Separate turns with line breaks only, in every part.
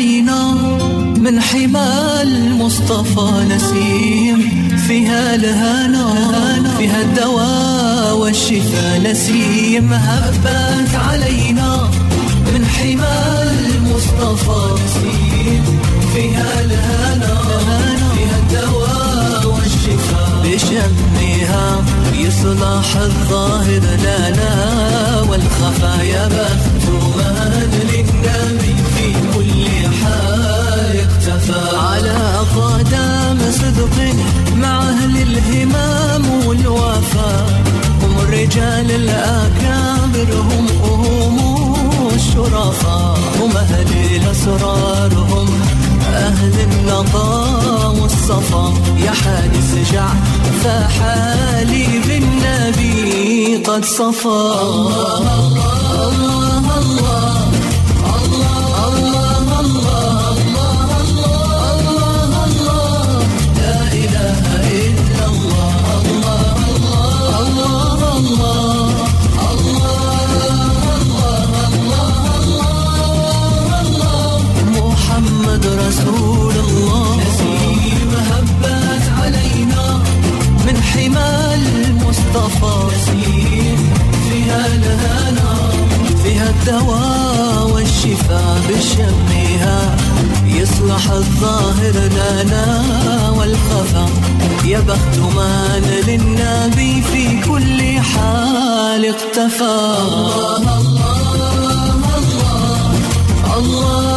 علينا من حمى المصطفى نسيم. فيها الهنا فيها الدواء والشفاء نسيم. هبت علينا من حمى المصطفى نسيم. فيها الهنا فيها الدواء والشفاء. بشمها يصلح الظاهر لنا والخفايا من للنبي على قدم صدق مع أهل الهمام والوفاء هم الرجال الأكابر هم هم الشرفاء هم أهل الأسرار هم أهل النقاء والصفا. يا حادث جع فحالي بالنبي قد صفى الله الله الله الله. الدواء والشفاء بشمها. يصلح الظاهر لنا والخفا يا بخت من للنبي في كل حال اقتفى. الله الله الله الله.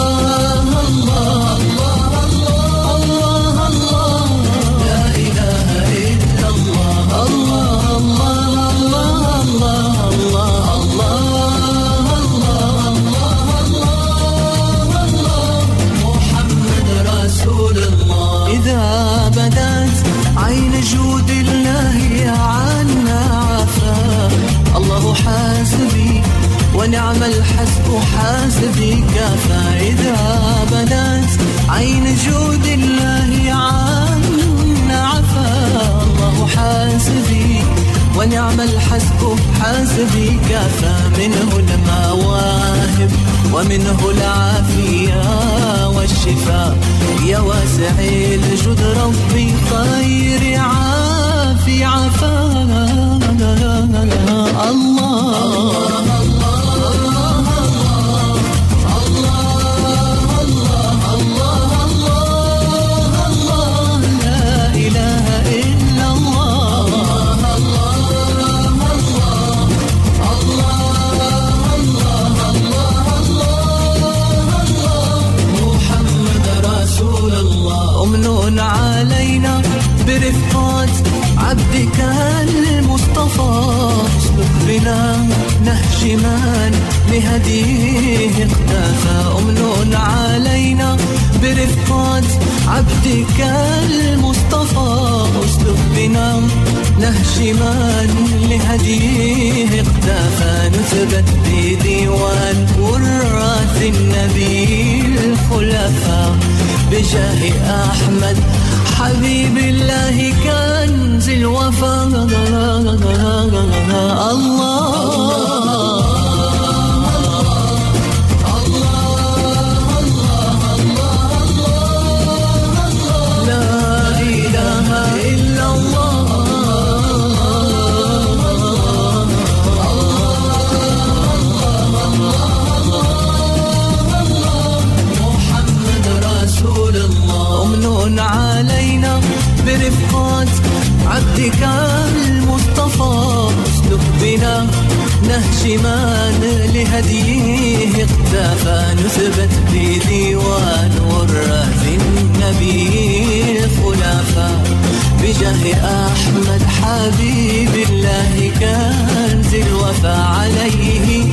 نهج من لهديه اختفى نثبت بديوان وراث النبي الخلفاء بجاه أحمد حبيب الله كنز الوفا عليه.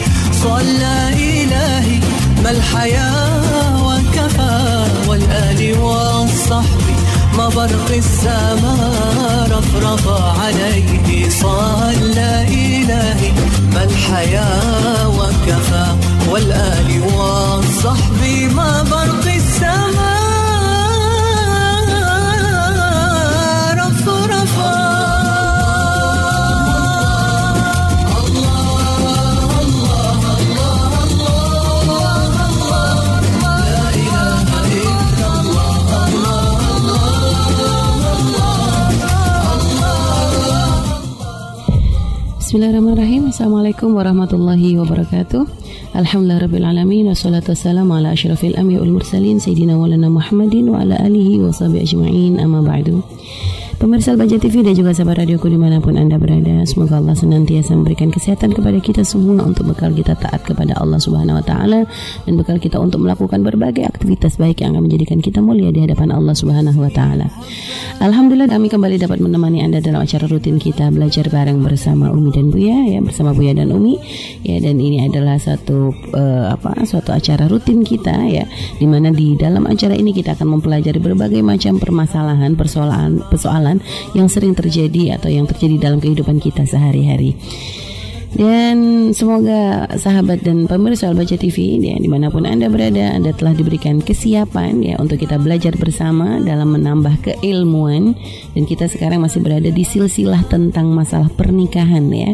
صلى إلهي ما الحياة وكفى والآل والصحب ما برق السماء رفرف عليه صلى إلهي. ما الحياة وكفى والآل والصحب ما برق السماء.
Bismillahirrahmanirrahim Assalamualaikum warahmatullahi wabarakatuh Alhamdulillah Rabbil Alamin Wassalatu wassalamu ala ashrafil amya wal mursalin Sayyidina walana Muhammadin Wa ala alihi wa sahbihi ajma'in Amma ba'du Pemirsa Baja TV dan juga sahabat radioku di mana pun Anda berada Semoga Allah senantiasa memberikan kesehatan kepada kita semua Untuk bekal kita taat kepada Allah Subhanahu Wa Taala Dan bekal kita untuk melakukan berbagai aktivitas baik Yang akan menjadikan kita mulia di hadapan Allah Subhanahu Wa Taala. Alhamdulillah kami kembali dapat menemani Anda dalam acara rutin kita Belajar bareng bersama Umi dan Buya ya Bersama Buya dan Umi. Ya Dan ini adalah satu uh, apa suatu acara rutin kita ya Di mana di dalam acara ini kita akan mempelajari berbagai macam permasalahan Persoalan, persoalan yang sering terjadi atau yang terjadi dalam kehidupan kita sehari-hari. Dan semoga sahabat dan pemirsa Al-Baca TV ya, di mana pun Anda berada Anda telah diberikan kesiapan ya untuk kita belajar bersama dalam menambah keilmuan Dan kita sekarang masih berada di silsilah tentang masalah pernikahan ya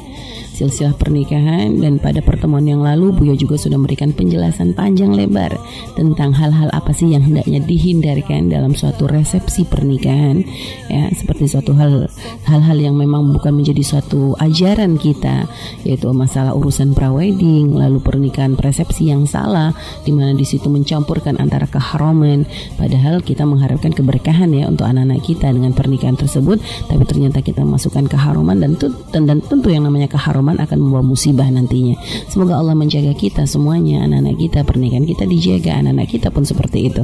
silsilah pernikahan dan pada pertemuan yang lalu Buya juga sudah memberikan penjelasan panjang lebar tentang hal-hal apa sih yang hendaknya dihindarkan dalam suatu resepsi pernikahan. Ya seperti suatu hal hal-hal yang memang bukan menjadi suatu ajaran kita yaitu masalah urusan prawedding lalu pernikahan resepsi yang salah di mana di situ mencampurkan antara keharaman. Padahal kita mengharapkan keberkahan ya untuk anak-anak kita dengan pernikahan tersebut tapi ternyata kita masukkan keharuman dan, dan tentu yang namanya keharuman akan membawa musibah nantinya. Semoga Allah menjaga kita semuanya, anak-anak kita, pernikahan kita dijaga, anak-anak kita pun seperti itu.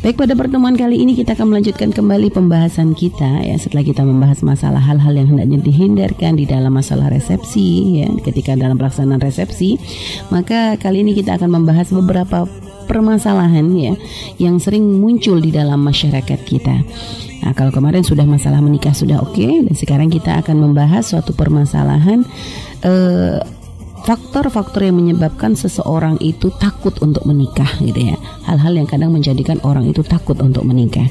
Baik pada pertemuan kali ini kita akan melanjutkan kembali pembahasan kita ya setelah kita membahas masalah hal-hal yang hendaknya dihindarkan di dalam masalah resepsi ya ketika dalam pelaksanaan resepsi maka kali ini kita akan membahas beberapa permasalahan ya yang sering muncul di dalam masyarakat kita. Nah, kalau kemarin sudah masalah menikah sudah oke okay, dan sekarang kita akan membahas suatu permasalahan faktor faktor-faktor yang menyebabkan seseorang itu takut untuk menikah gitu ya. Hal-hal yang kadang menjadikan orang itu takut untuk menikah.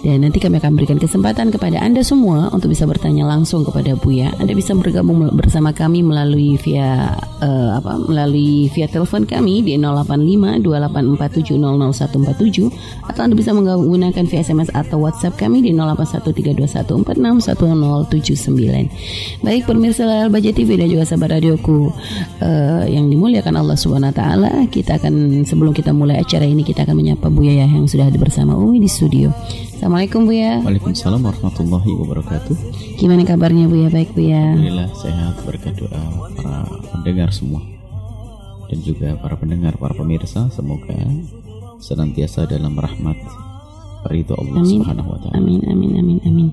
Dan nanti kami akan berikan kesempatan kepada Anda semua untuk bisa bertanya langsung kepada Buya. Anda bisa bergabung bersama kami melalui via uh, apa? melalui via telepon kami di 085 284700147 atau Anda bisa menggunakan via SMS atau WhatsApp kami di 081321461079. Baik pemirsa Baja TV dan juga sahabat radioku uh, yang dimuliakan Allah Subhanahu wa taala, kita akan sebelum kita mulai acara ini kita akan menyapa Buya yang sudah bersama Umi di studio. Assalamualaikum Bu ya.
Waalaikumsalam warahmatullahi wabarakatuh.
Gimana kabarnya Bu ya? Baik Bu ya.
Alhamdulillah sehat berkat doa para pendengar semua dan juga para pendengar, para pemirsa semoga senantiasa dalam rahmat ridho Allah amin. Subhanahu wa taala.
Amin amin amin amin.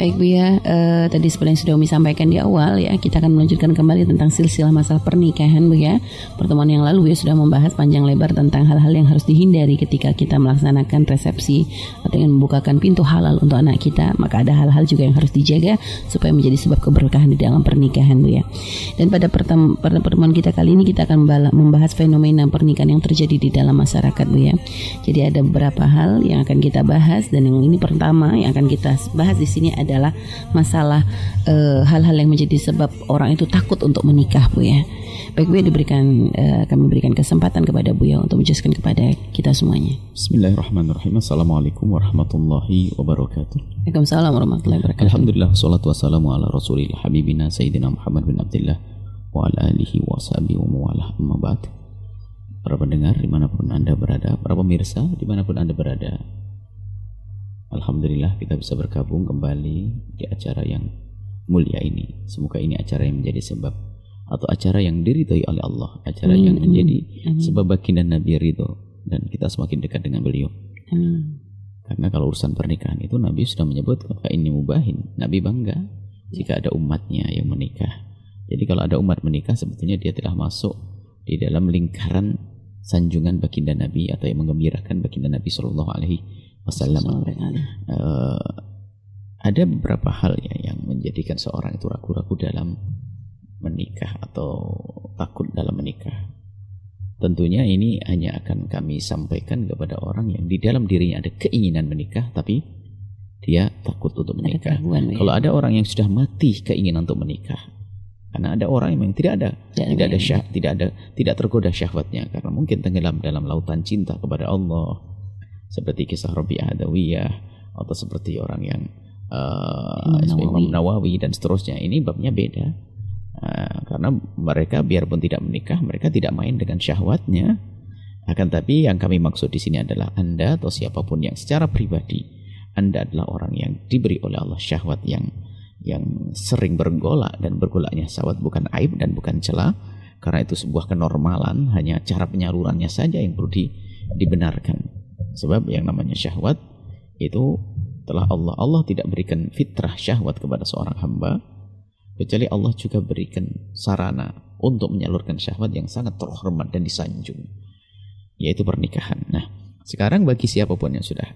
Baik Bu ya, uh, tadi seperti yang sudah Umi sampaikan di awal ya, kita akan melanjutkan kembali tentang silsilah masalah pernikahan Bu ya. Pertemuan yang lalu ya sudah membahas panjang lebar tentang hal-hal yang harus dihindari ketika kita melaksanakan resepsi atau yang membukakan pintu halal untuk anak kita, maka ada hal-hal juga yang harus dijaga supaya menjadi sebab keberkahan di dalam pernikahan Bu ya. Dan pada pertemuan kita kali ini kita akan membahas fenomena pernikahan yang terjadi di dalam masyarakat Bu ya. Jadi ada beberapa hal yang akan kita bahas dan yang ini pertama yang akan kita bahas di sini adalah masalah eh, hal-hal uh, yang menjadi sebab orang itu takut untuk menikah Bu ya. Baik Bu ya diberikan uh, kami berikan kesempatan kepada Bu ya untuk menjelaskan kepada kita semuanya.
Bismillahirrahmanirrahim. Assalamualaikum warahmatullahi wabarakatuh.
Waalaikumsalam warahmatullahi wabarakatuh.
Alhamdulillah salatu wassalamu ala rasulillah habibina sayyidina Muhammad bin Abdullah wa ala alihi wa sahbihi wa amma ba'd para pendengar di mana pun anda berada para pemirsa di mana pun anda berada Alhamdulillah kita bisa bergabung kembali di acara yang mulia ini. Semoga ini acara yang menjadi sebab atau acara yang diridhoi oleh Allah, acara amin, yang menjadi amin. sebab baginda Nabi ridho dan kita semakin dekat dengan beliau. Amin. Karena kalau urusan pernikahan itu Nabi sudah menyebut maka ini mubahin. Nabi bangga jika ada umatnya yang menikah. Jadi kalau ada umat menikah sebetulnya dia telah masuk di dalam lingkaran sanjungan baginda Nabi atau yang menggembirakan baginda Nabi Shallallahu Alaihi wasallam uh, ada beberapa hal ya yang menjadikan seorang itu ragu-ragu dalam menikah atau takut dalam menikah. Tentunya ini hanya akan kami sampaikan kepada orang yang di dalam dirinya ada keinginan menikah tapi dia takut untuk menikah. ya. Kalau ada orang yang sudah mati keinginan untuk menikah, karena ada orang yang tidak ada ya, tidak ada syah, tidak ada tidak tergoda syahwatnya karena mungkin tenggelam dalam lautan cinta kepada Allah seperti kisah Rabi'ah Adawiyah atau seperti orang yang uh, Imam, Nawawi. Dan seterusnya ini babnya beda Uh, karena mereka biarpun tidak menikah, mereka tidak main dengan syahwatnya. Akan tapi yang kami maksud di sini adalah Anda atau siapa pun yang secara pribadi Anda adalah orang yang diberi oleh Allah syahwat yang yang sering bergolak dan bergolaknya syahwat bukan aib dan bukan celah karena itu sebuah kenormalan hanya cara penyalurannya saja yang perlu di, dibenarkan sebab yang namanya syahwat itu telah Allah. Allah tidak berikan fitrah syahwat kepada seorang hamba kecuali Allah juga berikan sarana untuk menyalurkan syahwat yang sangat terhormat dan disanjung yaitu pernikahan. Nah sekarang bagi siapa pun yang sudah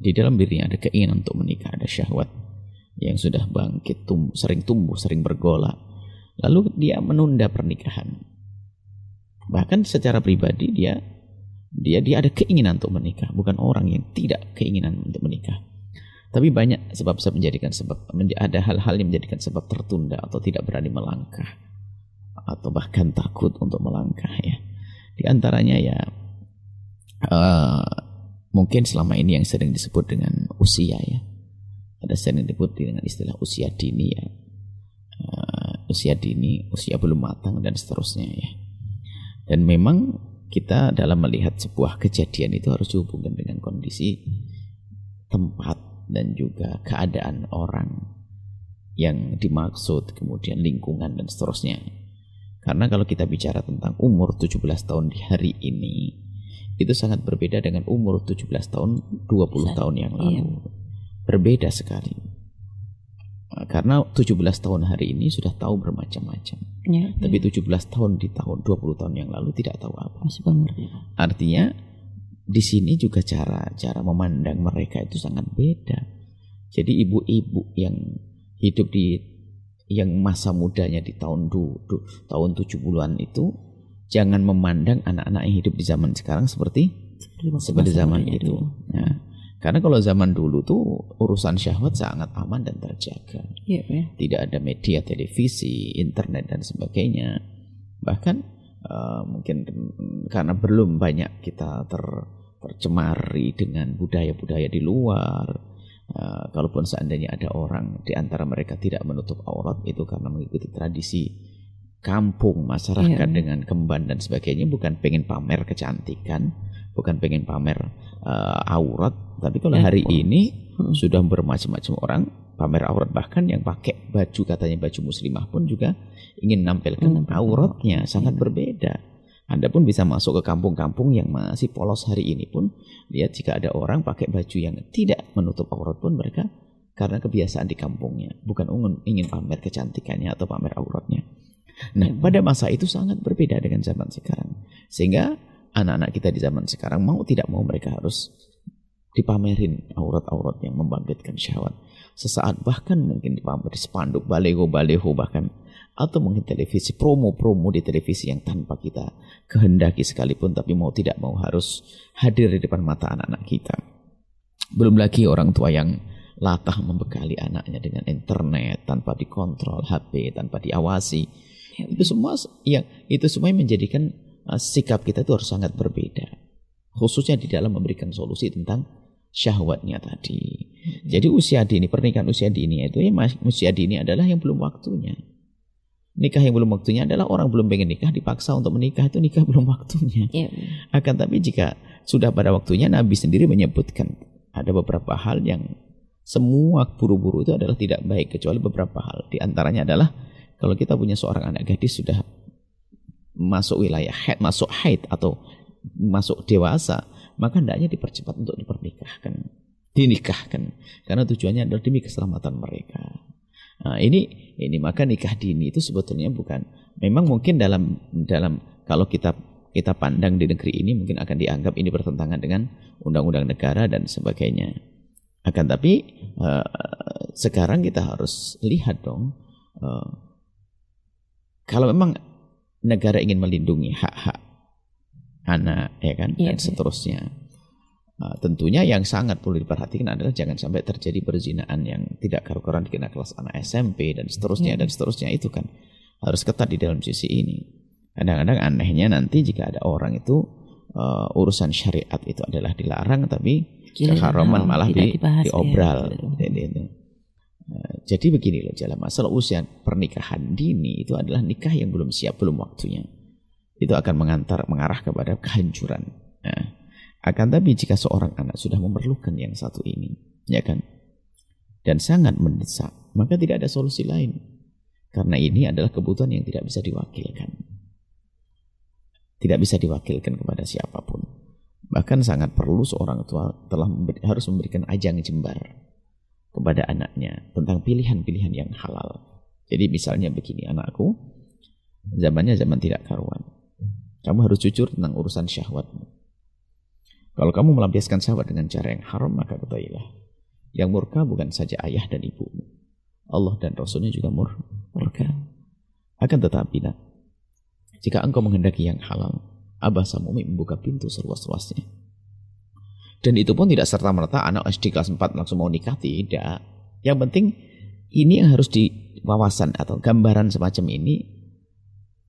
di dalam dirinya ada keinginan untuk menikah ada syahwat yang sudah bangkit tumbuh, sering tumbuh sering bergolak lalu dia menunda pernikahan. Bahkan secara pribadi dia dia dia ada keinginan untuk menikah bukan orang yang tidak keinginan untuk menikah tapi banyak sebab-sebab menjadikan sebab ada hal-hal yang menjadikan sebab tertunda atau tidak berani melangkah atau bahkan takut untuk melangkah ya. Di antaranya ya uh, mungkin selama ini yang sering disebut dengan usia ya. Ada sering disebut dengan istilah usia dini ya. Uh, usia dini, usia belum matang dan seterusnya ya. Dan memang kita dalam melihat sebuah kejadian itu harus dihubungkan dengan kondisi tempat dan juga keadaan orang yang dimaksud, kemudian lingkungan dan seterusnya. Karena kalau kita bicara tentang umur 17 tahun di hari ini, itu sangat berbeda dengan umur 17 tahun 20 tahun yang lalu. Iya. Berbeda sekali. Karena 17 tahun hari ini sudah tahu bermacam-macam. Ya, Tapi ya. 17 tahun di tahun 20 tahun yang lalu tidak tahu apa. Masih Artinya di sini juga cara cara memandang mereka itu sangat beda. Jadi ibu-ibu yang hidup di yang masa mudanya di tahun du, du, tahun 70-an itu jangan memandang anak-anak yang hidup di zaman sekarang seperti seperti, zaman itu. Nah, karena kalau zaman dulu tuh urusan syahwat sangat aman dan terjaga. Ya, ya. Tidak ada media televisi, internet dan sebagainya. Bahkan uh, mungkin karena belum banyak kita ter tercemari dengan budaya-budaya di luar. Uh, kalaupun seandainya ada orang di antara mereka tidak menutup aurat itu karena mengikuti tradisi kampung masyarakat yeah. dengan kemban dan sebagainya bukan pengen pamer kecantikan, bukan pengen pamer uh, aurat, tapi kalau yeah. hari ini hmm. sudah bermacam-macam orang pamer aurat bahkan yang pakai baju katanya baju muslimah pun juga ingin nampilkan auratnya sangat yeah. berbeda. Anda pun bisa masuk ke kampung-kampung yang masih polos hari ini pun lihat jika ada orang pakai baju yang tidak menutup aurat pun mereka karena kebiasaan di kampungnya bukan ingin pamer kecantikannya atau pamer auratnya. Nah, hmm. pada masa itu sangat berbeda dengan zaman sekarang. Sehingga anak-anak kita di zaman sekarang mau tidak mau mereka harus dipamerin aurat-aurat yang membangkitkan syahwat. Sesaat bahkan mungkin dipamer di spanduk, baleho-baleho bahkan atau mungkin televisi promo-promo di televisi yang tanpa kita kehendaki sekalipun tapi mau tidak mau harus hadir di depan mata anak-anak kita. Belum lagi orang tua yang latah membekali anaknya dengan internet tanpa dikontrol HP tanpa diawasi. Itu semua yang itu semua yang menjadikan sikap kita itu harus sangat berbeda. Khususnya di dalam memberikan solusi tentang syahwatnya tadi. Jadi usia dini, pernikahan usia dini itu ya usia dini adalah yang belum waktunya. Nikah yang belum waktunya adalah orang belum pengen nikah dipaksa untuk menikah itu nikah belum waktunya. Yeah. Akan tapi jika sudah pada waktunya Nabi sendiri menyebutkan ada beberapa hal yang semua buru-buru itu adalah tidak baik kecuali beberapa hal. Di antaranya adalah kalau kita punya seorang anak gadis sudah masuk wilayah haid, masuk haid atau masuk dewasa, maka hendaknya dipercepat untuk dipernikahkan, dinikahkan karena tujuannya adalah demi keselamatan mereka. Nah, ini ini maka nikah dini itu sebetulnya bukan memang mungkin dalam dalam kalau kita kita pandang di negeri ini mungkin akan dianggap ini bertentangan dengan undang-undang negara dan sebagainya. Akan tapi uh, sekarang kita harus lihat dong uh, kalau memang negara ingin melindungi hak-hak anak ya kan iya, dan iya. seterusnya Uh, tentunya yang sangat perlu diperhatikan adalah jangan sampai terjadi perzinaan yang tidak karu-karuan dikena kelas anak SMP dan seterusnya yeah. dan seterusnya itu kan harus ketat di dalam sisi ini. Kadang-kadang anehnya nanti jika ada orang itu uh, urusan syariat itu adalah dilarang tapi keharaman malah di, diobral. Ya. Itu. Jadi begini loh jalan masalah usia pernikahan dini itu adalah nikah yang belum siap, belum waktunya. Itu akan mengantar mengarah kepada kehancuran. Nah, akan tapi jika seorang anak sudah memerlukan yang satu ini, ya kan? Dan sangat mendesak, maka tidak ada solusi lain. Karena ini adalah kebutuhan yang tidak bisa diwakilkan. Tidak bisa diwakilkan kepada siapa pun. Bahkan sangat perlu seorang tua telah memberi, harus memberikan ajang jembar kepada anaknya tentang pilihan-pilihan yang halal. Jadi misalnya begini, anakku, zamannya zaman tidak karuan. Kamu harus jujur tentang urusan syahwatmu. Kalau kamu melampiaskan syahwat dengan cara yang haram, maka ketahuilah. Yang murka bukan saja ayah dan ibumu. Allah dan Rasulnya juga mur murka. Akan tetapi, nak, jika engkau menghendaki yang halal, Abah Samumi membuka pintu seluas-luasnya. Dan itu pun tidak serta-merta anak SD kelas 4 langsung mau nikah, tidak. Yang penting ini yang harus di wawasan atau gambaran semacam ini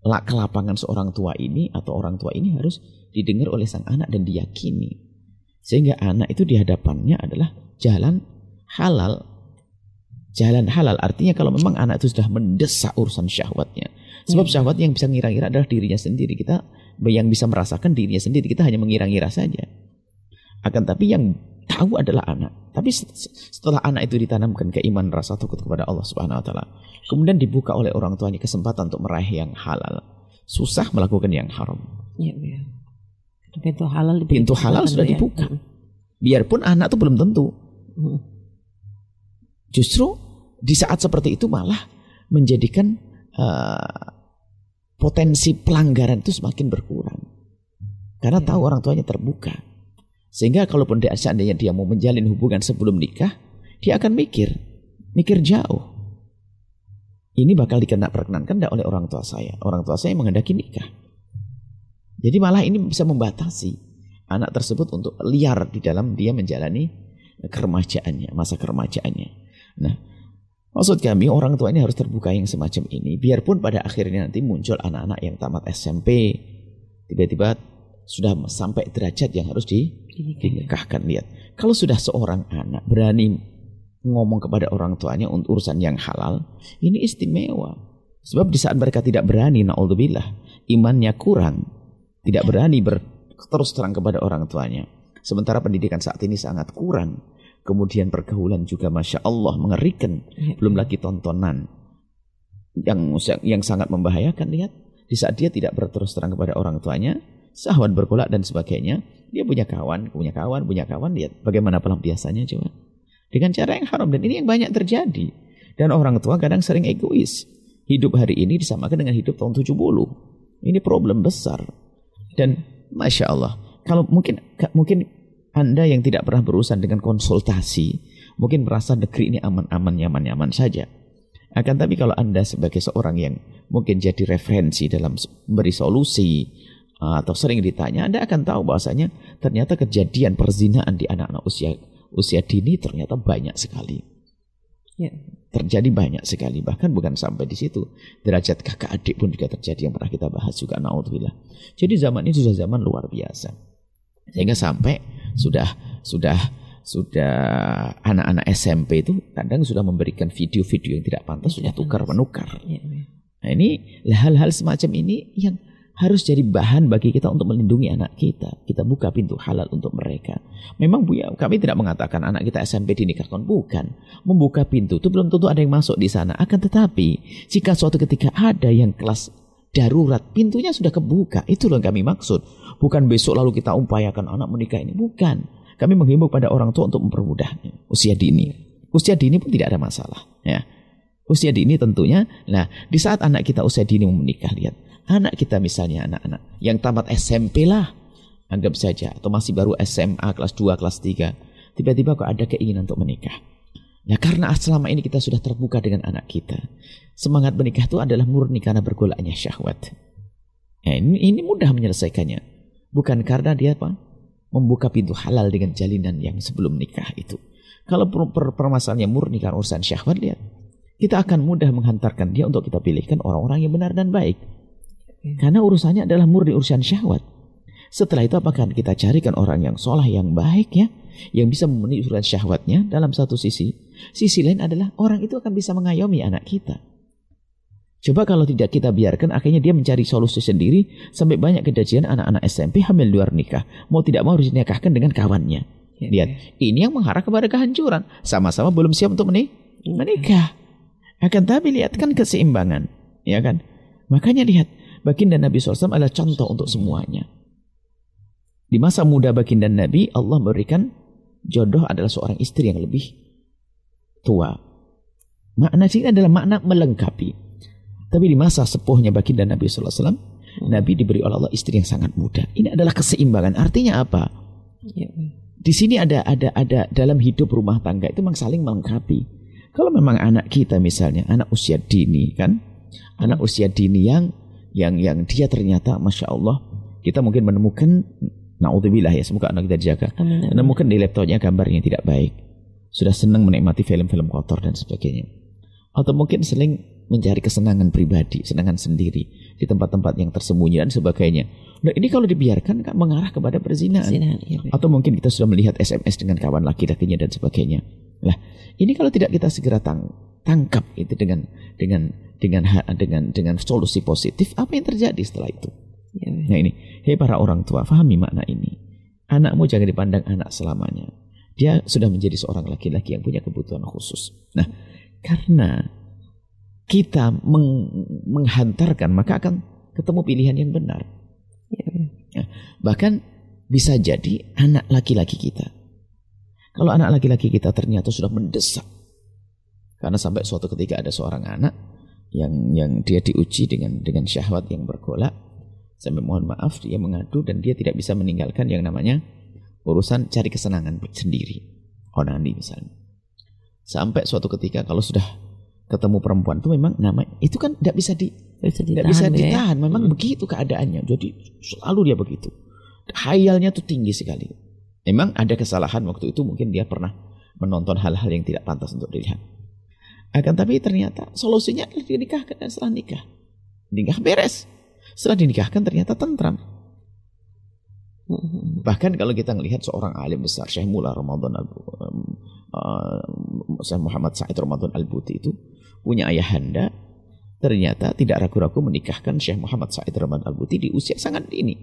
ke lapangan seorang tua ini atau orang tua ini harus didengar oleh sang anak dan diyakini. Sehingga anak itu di hadapannya adalah jalan halal. Jalan halal artinya kalau memang anak itu sudah mendesak urusan syahwatnya. Sebab hmm. syahwat yang bisa ngira-ngira adalah dirinya sendiri. Kita yang bisa merasakan dirinya sendiri. Kita hanya mengira-ngira saja. Akan tapi yang tahu adalah anak. Tapi setelah anak itu ditanamkan keimanan rasa takut kepada Allah Subhanahu wa taala, kemudian dibuka oleh orang tuanya kesempatan untuk meraih yang halal. Susah melakukan yang haram.
Iya, iya. Pintu halal
pintu halal sudah ya. dibuka. Biarpun anak itu belum tentu. Hmm. Justru di saat seperti itu malah menjadikan uh, potensi pelanggaran itu semakin berkurang. Karena ya. tahu orang tuanya terbuka. Sehingga kalaupun dia seandainya dia mau menjalin hubungan sebelum nikah, dia akan mikir, mikir jauh. Ini bakal dikena perkenankan oleh orang tua saya. Orang tua saya menghendaki nikah. Jadi malah ini bisa membatasi anak tersebut untuk liar di dalam dia menjalani keremajaannya, masa keremajaannya. Nah, maksud kami orang tua ini harus terbuka yang semacam ini. Biarpun pada akhirnya nanti muncul anak-anak yang tamat SMP, tiba-tiba sudah sampai derajat yang harus di, dinikahkan. Lihat, kalau sudah seorang anak berani ngomong kepada orang tuanya untuk urusan yang halal, ini istimewa. Sebab di saat mereka tidak berani, naudzubillah, imannya kurang, tidak berani ber, terus terang kepada orang tuanya. Sementara pendidikan saat ini sangat kurang. Kemudian pergaulan juga Masya Allah mengerikan. Ya. Belum lagi tontonan yang yang sangat membahayakan. Lihat, di saat dia tidak berterus terang kepada orang tuanya, sahwan berkolak dan sebagainya. Dia punya kawan, punya kawan, punya kawan. Lihat bagaimana pelampiasannya coba. Dengan cara yang haram. Dan ini yang banyak terjadi. Dan orang tua kadang sering egois. Hidup hari ini disamakan dengan hidup tahun 70. Ini problem besar. Dan Masya Allah. Kalau mungkin mungkin Anda yang tidak pernah berurusan dengan konsultasi. Mungkin merasa negeri ini aman-aman, nyaman-nyaman saja. Akan tapi kalau Anda sebagai seorang yang mungkin jadi referensi dalam memberi solusi, atau sering ditanya, Anda akan tahu bahwasanya ternyata kejadian perzinaan di anak-anak usia usia dini ternyata banyak sekali. Ya. Terjadi banyak sekali, bahkan bukan sampai di situ. Derajat kakak adik pun juga terjadi yang pernah kita bahas juga naudzubillah. Jadi zaman ini sudah zaman luar biasa. Sehingga sampai sudah sudah sudah anak-anak SMP itu kadang sudah memberikan video-video yang tidak pantas sudah tukar menukar. Ya, ya. Nah ini hal-hal semacam ini yang harus jadi bahan bagi kita untuk melindungi anak kita. Kita buka pintu halal untuk mereka. Memang Bu ya, kami tidak mengatakan anak kita SMP dinikahkan, bukan. Membuka pintu itu belum tentu ada yang masuk di sana. Akan tetapi, jika suatu ketika ada yang kelas darurat, pintunya sudah kebuka. Itu yang kami maksud. Bukan besok lalu kita upayakan anak menikah ini. Bukan. Kami menghimbau pada orang tua untuk mempermudahnya. Usia dini. Usia dini pun tidak ada masalah. Ya. Usia dini tentunya. Nah, di saat anak kita usia dini menikah, lihat Anak kita misalnya anak-anak yang tamat SMP lah, anggap saja atau masih baru SMA kelas 2, kelas 3, tiba-tiba kok ada keinginan untuk menikah. Nah karena selama ini kita sudah terbuka dengan anak kita. Semangat menikah itu adalah murni karena bergolaknya syahwat. Nah, ini, ini mudah menyelesaikannya. Bukan karena dia apa? Membuka pintu halal dengan jalinan yang sebelum nikah itu. Kalau per, per, permasalahannya murni karena urusan syahwat, lihat. Kita akan mudah menghantarkan dia untuk kita pilihkan orang-orang yang benar dan baik. Karena urusannya adalah murni urusan syahwat. Setelah itu apakah kita carikan orang yang sholah yang baik ya. Yang bisa memenuhi urusan syahwatnya dalam satu sisi. Sisi lain adalah orang itu akan bisa mengayomi anak kita. Coba kalau tidak kita biarkan, akhirnya dia mencari solusi sendiri sampai banyak kejadian anak-anak SMP hamil luar nikah. Mau tidak mau harus dinikahkan dengan kawannya. Ya, Lihat, ya. ini yang mengarah kepada kehancuran. Sama-sama belum siap untuk menik menikah. Akan tapi lihat kan keseimbangan, ya kan? Makanya lihat, baginda Nabi SAW adalah contoh untuk semuanya. Di masa muda baginda Nabi, Allah memberikan jodoh adalah seorang istri yang lebih tua. Makna sini adalah makna melengkapi. Tapi di masa sepuhnya baginda Nabi SAW. Nabi diberi oleh Allah istri yang sangat muda. Ini adalah keseimbangan. Artinya apa? Ya. Di sini ada ada ada dalam hidup rumah tangga itu memang saling melengkapi. Kalau memang anak kita misalnya anak usia dini kan, anak usia dini yang yang yang dia ternyata masya Allah kita mungkin menemukan naudzubillah ya semoga anak kita dijaga. Amin. Menemukan di laptopnya gambarnya tidak baik. Sudah senang menikmati film-film kotor dan sebagainya. Atau mungkin sering mencari kesenangan pribadi, kesenangan sendiri di tempat-tempat yang tersembunyi dan sebagainya. Nah ini kalau dibiarkan kan mengarah kepada perzinahan. ya, Atau mungkin kita sudah melihat SMS dengan kawan laki-lakinya dan sebagainya. Lah ini kalau tidak kita segera tang tangkap itu dengan dengan dengan dengan dengan solusi positif, apa yang terjadi setelah itu? Ya. Nah ini, hei para orang tua, fahami makna ini. Anakmu jangan dipandang anak selamanya. Dia sudah menjadi seorang laki-laki yang punya kebutuhan khusus. Nah, karena kita meng menghantarkan maka akan ketemu pilihan yang benar. Ya, ya. bahkan bisa jadi anak laki-laki kita. Kalau anak laki-laki kita ternyata sudah mendesak, karena sampai suatu ketika ada seorang anak yang yang dia diuji dengan dengan syahwat yang bergolak, sampai mohon maaf dia mengadu dan dia tidak bisa meninggalkan yang namanya urusan cari kesenangan sendiri, onani misalnya. Sampai suatu ketika kalau sudah ketemu perempuan itu memang nama itu kan tidak bisa di tidak bisa ditahan. Ya? Memang hmm. begitu keadaannya. Jadi selalu dia begitu. Hayalnya tuh tinggi sekali. Memang ada kesalahan waktu itu mungkin dia pernah menonton hal-hal yang tidak pantas untuk dilihat. Akan tapi ternyata solusinya adalah dinikahkan dan setelah nikah. Nikah beres. Setelah dinikahkan ternyata tentram. Hmm. Bahkan kalau kita melihat seorang alim besar Syekh Mula Ramadan Al uh, Muhammad Said Ramadan Al-Buti itu punya ayahanda ternyata tidak ragu-ragu menikahkan Syekh Muhammad Said Rahman Al-Buti di usia sangat dini.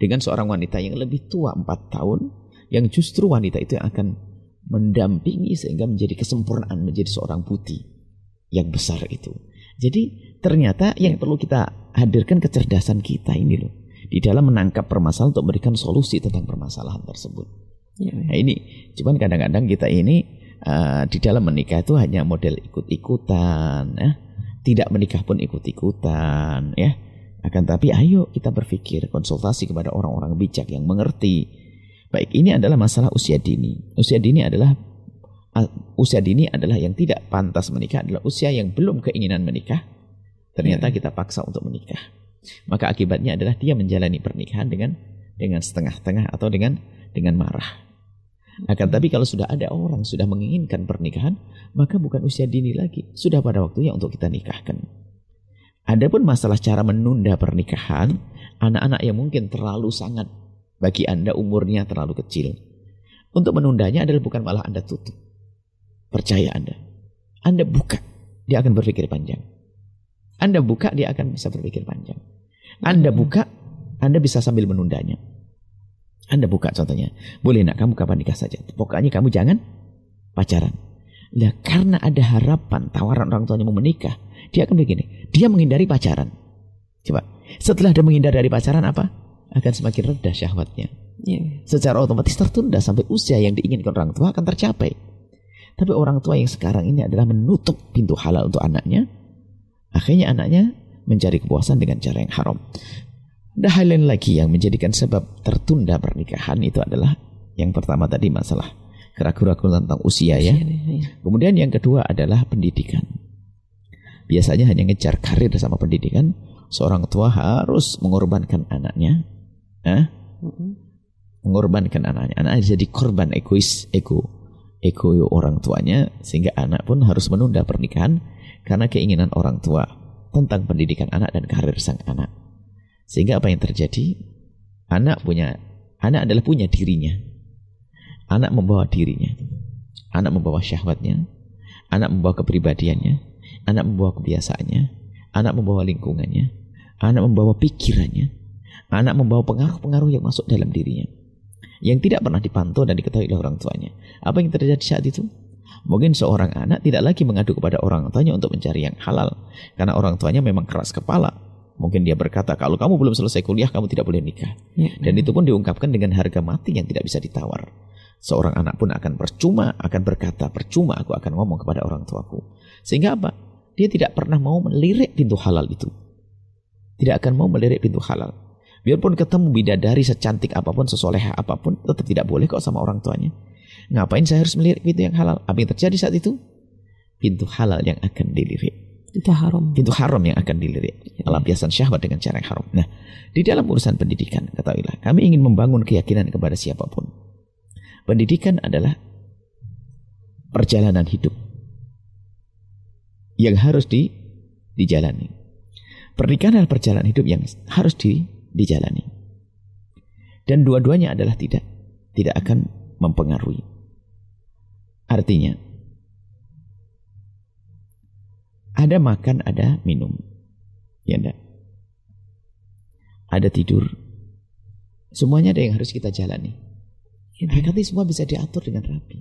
Dengan seorang wanita yang lebih tua 4 tahun, yang justru wanita itu yang akan mendampingi sehingga menjadi kesempurnaan menjadi seorang putih yang besar itu. Jadi ternyata yang perlu kita hadirkan kecerdasan kita ini loh. Di dalam menangkap permasalahan untuk memberikan solusi tentang permasalahan tersebut. Ya. Nah ini, cuman kadang-kadang kita ini uh, di dalam menikah itu hanya model ikut-ikutan ya. Tidak menikah pun ikut-ikutan ya. Akan tapi ayo kita berpikir konsultasi kepada orang-orang bijak yang mengerti. Baik, ini adalah masalah usia dini. Usia dini adalah usia dini adalah yang tidak pantas menikah adalah usia yang belum keinginan menikah. Ternyata ya. kita paksa untuk menikah. Maka akibatnya adalah dia menjalani pernikahan dengan dengan setengah-tengah atau dengan dengan marah. Akan tapi kalau sudah ada orang sudah menginginkan pernikahan, maka bukan usia dini lagi, sudah pada waktunya untuk kita nikahkan. Adapun masalah cara menunda pernikahan, anak-anak yang mungkin terlalu sangat bagi Anda umurnya terlalu kecil. Untuk menundanya adalah bukan malah Anda tutup. Percaya Anda. Anda buka, dia akan berpikir panjang. Anda buka, dia akan bisa berpikir panjang. Anda buka, Anda bisa sambil menundanya. Anda buka contohnya. Boleh nak kamu kapan nikah saja. Pokoknya kamu jangan pacaran. Nah, karena ada harapan tawaran orang tuanya mau menikah, dia akan begini. Dia menghindari pacaran. Coba. Setelah dia menghindari dari pacaran apa? Akan semakin rendah syahwatnya. Yeah. Secara otomatis tertunda sampai usia yang diinginkan orang tua akan tercapai. Tapi orang tua yang sekarang ini adalah menutup pintu halal untuk anaknya. Akhirnya anaknya mencari kepuasan dengan cara yang haram. Ada hal lain lagi yang menjadikan sebab tertunda pernikahan itu adalah yang pertama tadi masalah keraguan-keraguan tentang usia ya. Iya. Kemudian yang kedua adalah pendidikan. Biasanya hanya ngejar karir sama pendidikan, seorang tua harus mengorbankan anaknya, eh? mengorbankan anaknya. Anak jadi korban egois, ego, ego orang tuanya, sehingga anak pun harus menunda pernikahan karena keinginan orang tua tentang pendidikan anak dan karir sang anak. Sehingga apa yang terjadi? Anak punya anak adalah punya dirinya. Anak membawa dirinya. Anak membawa syahwatnya, anak membawa kepribadiannya, anak membawa kebiasaannya, anak membawa lingkungannya, anak membawa pikirannya, anak membawa pengaruh-pengaruh yang masuk dalam dirinya yang tidak pernah dipantau dan diketahui oleh orang tuanya. Apa yang terjadi saat itu? Mungkin seorang anak tidak lagi mengadu kepada orang tuanya untuk mencari yang halal karena orang tuanya memang keras kepala. Mungkin dia berkata, kalau kamu belum selesai kuliah, kamu tidak boleh nikah. Ya. Dan itu pun diungkapkan dengan harga mati yang tidak bisa ditawar. Seorang anak pun akan percuma, akan berkata, percuma aku akan ngomong kepada orang tuaku. Sehingga apa? Dia tidak pernah mau melirik pintu halal itu. Tidak akan mau melirik pintu halal. Biarpun ketemu bidadari secantik apa pun, sesoleha apa pun, tetap tidak boleh kok sama orang tuanya. Ngapain saya harus melirik pintu yang halal? Apa yang terjadi saat itu? Pintu halal yang akan dilirik.
Itu haram.
Pintu haram yang akan dilirik. Pelampiasan syahwat dengan cara yang haram. Nah, di dalam urusan pendidikan, ketahuilah, kami ingin membangun keyakinan kepada siapa pun. Pendidikan adalah perjalanan hidup yang harus di, dijalani. Pernikahan adalah perjalanan hidup yang harus di, dijalani. Dan dua-duanya adalah tidak tidak akan mempengaruhi. Artinya, Ada makan, ada minum. Ya enggak? Ada tidur. Semuanya ada yang harus kita jalani. Ya, nanti semua bisa diatur dengan rapi.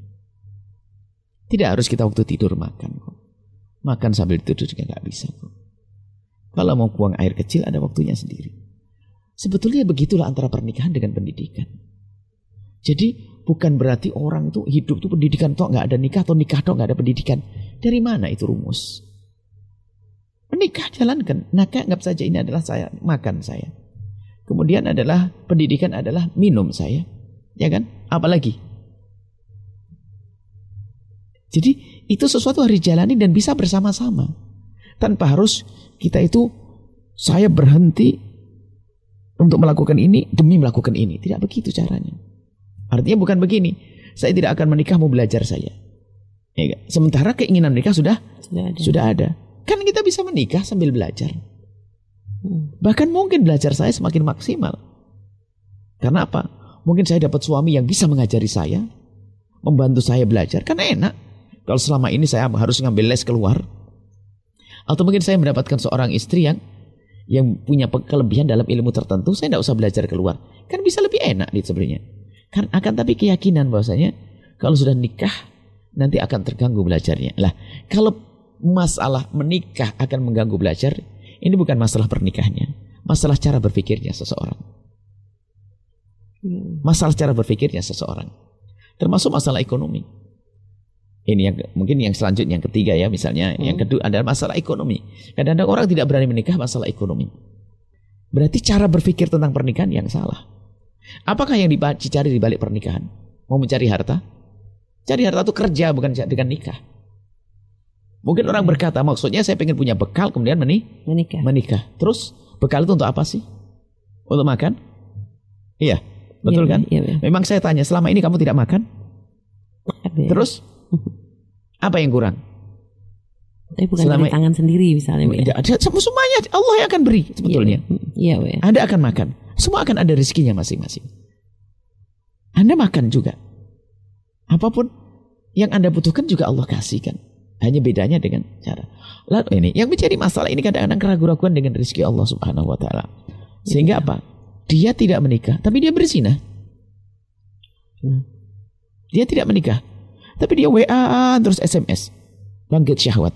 Tidak harus kita waktu tidur makan kok. Makan sambil tidur juga nggak bisa kok. Kalau mau buang air kecil ada waktunya sendiri. Sebetulnya begitulah antara pernikahan dengan pendidikan. Jadi bukan berarti orang itu hidup itu pendidikan toh nggak ada nikah atau nikah toh nggak ada pendidikan. Dari mana itu rumus? Menikah jalankan. Nah, anggap saja ini adalah saya makan saya. Kemudian adalah pendidikan adalah minum saya. Ya kan? Apalagi? Jadi itu sesuatu harus dijalani dan bisa bersama-sama. Tanpa harus kita itu saya berhenti untuk melakukan ini demi melakukan ini. Tidak begitu caranya. Artinya bukan begini. Saya tidak akan menikah mau belajar saya. Ya, Sementara keinginan menikah sudah sudah ada. Sudah ada. Kan kita bisa menikah sambil belajar. Bahkan mungkin belajar saya semakin maksimal. Karena apa? Mungkin saya dapat suami yang bisa mengajari saya, membantu saya belajar. Kan enak. Kalau selama ini saya harus ngambil les keluar. Atau mungkin saya mendapatkan seorang istri yang yang punya kelebihan dalam ilmu tertentu, saya tidak usah belajar keluar. Kan bisa lebih enak di sebenarnya. Kan akan tapi keyakinan bahwasanya kalau sudah nikah nanti akan terganggu belajarnya. Lah, kalau masalah menikah akan mengganggu belajar, ini bukan masalah pernikahannya, masalah cara berpikirnya seseorang. Hmm. Masalah cara berpikirnya seseorang. Termasuk masalah ekonomi. Ini yang mungkin yang selanjutnya yang ketiga ya misalnya hmm. yang kedua adalah masalah ekonomi. Kadang-kadang orang tidak berani menikah masalah ekonomi. Berarti cara berpikir tentang pernikahan yang salah. Apakah yang dicari di balik pernikahan? Mau mencari harta? Cari harta itu kerja bukan dengan nikah. Mungkin orang berkata, maksudnya saya pengen punya bekal kemudian menik
menikah.
Menikah. Terus bekal itu untuk apa sih? Untuk makan? Iya, betul iya, kan? Iya, iya. Memang saya tanya, selama ini kamu tidak makan? Ada. Terus apa yang kurang?
Tapi bukan selama, dari tangan sendiri misalnya.
Ya. Ada, semuanya Allah yang akan beri sebetulnya.
Iya, iya.
Anda akan makan. Semua akan ada rezekinya masing-masing. Anda makan juga. Apa pun yang Anda butuhkan juga Allah kasihkan. Hanya bedanya dengan cara. Lalu ini yang menjadi masalah ini kadang-kadang keraguan-keraguan dengan rezeki Allah Subhanahu wa taala. Sehingga apa? Dia tidak menikah, tapi dia berzina. Hmm. Dia tidak menikah, tapi dia WA terus SMS. Bangkit syahwat.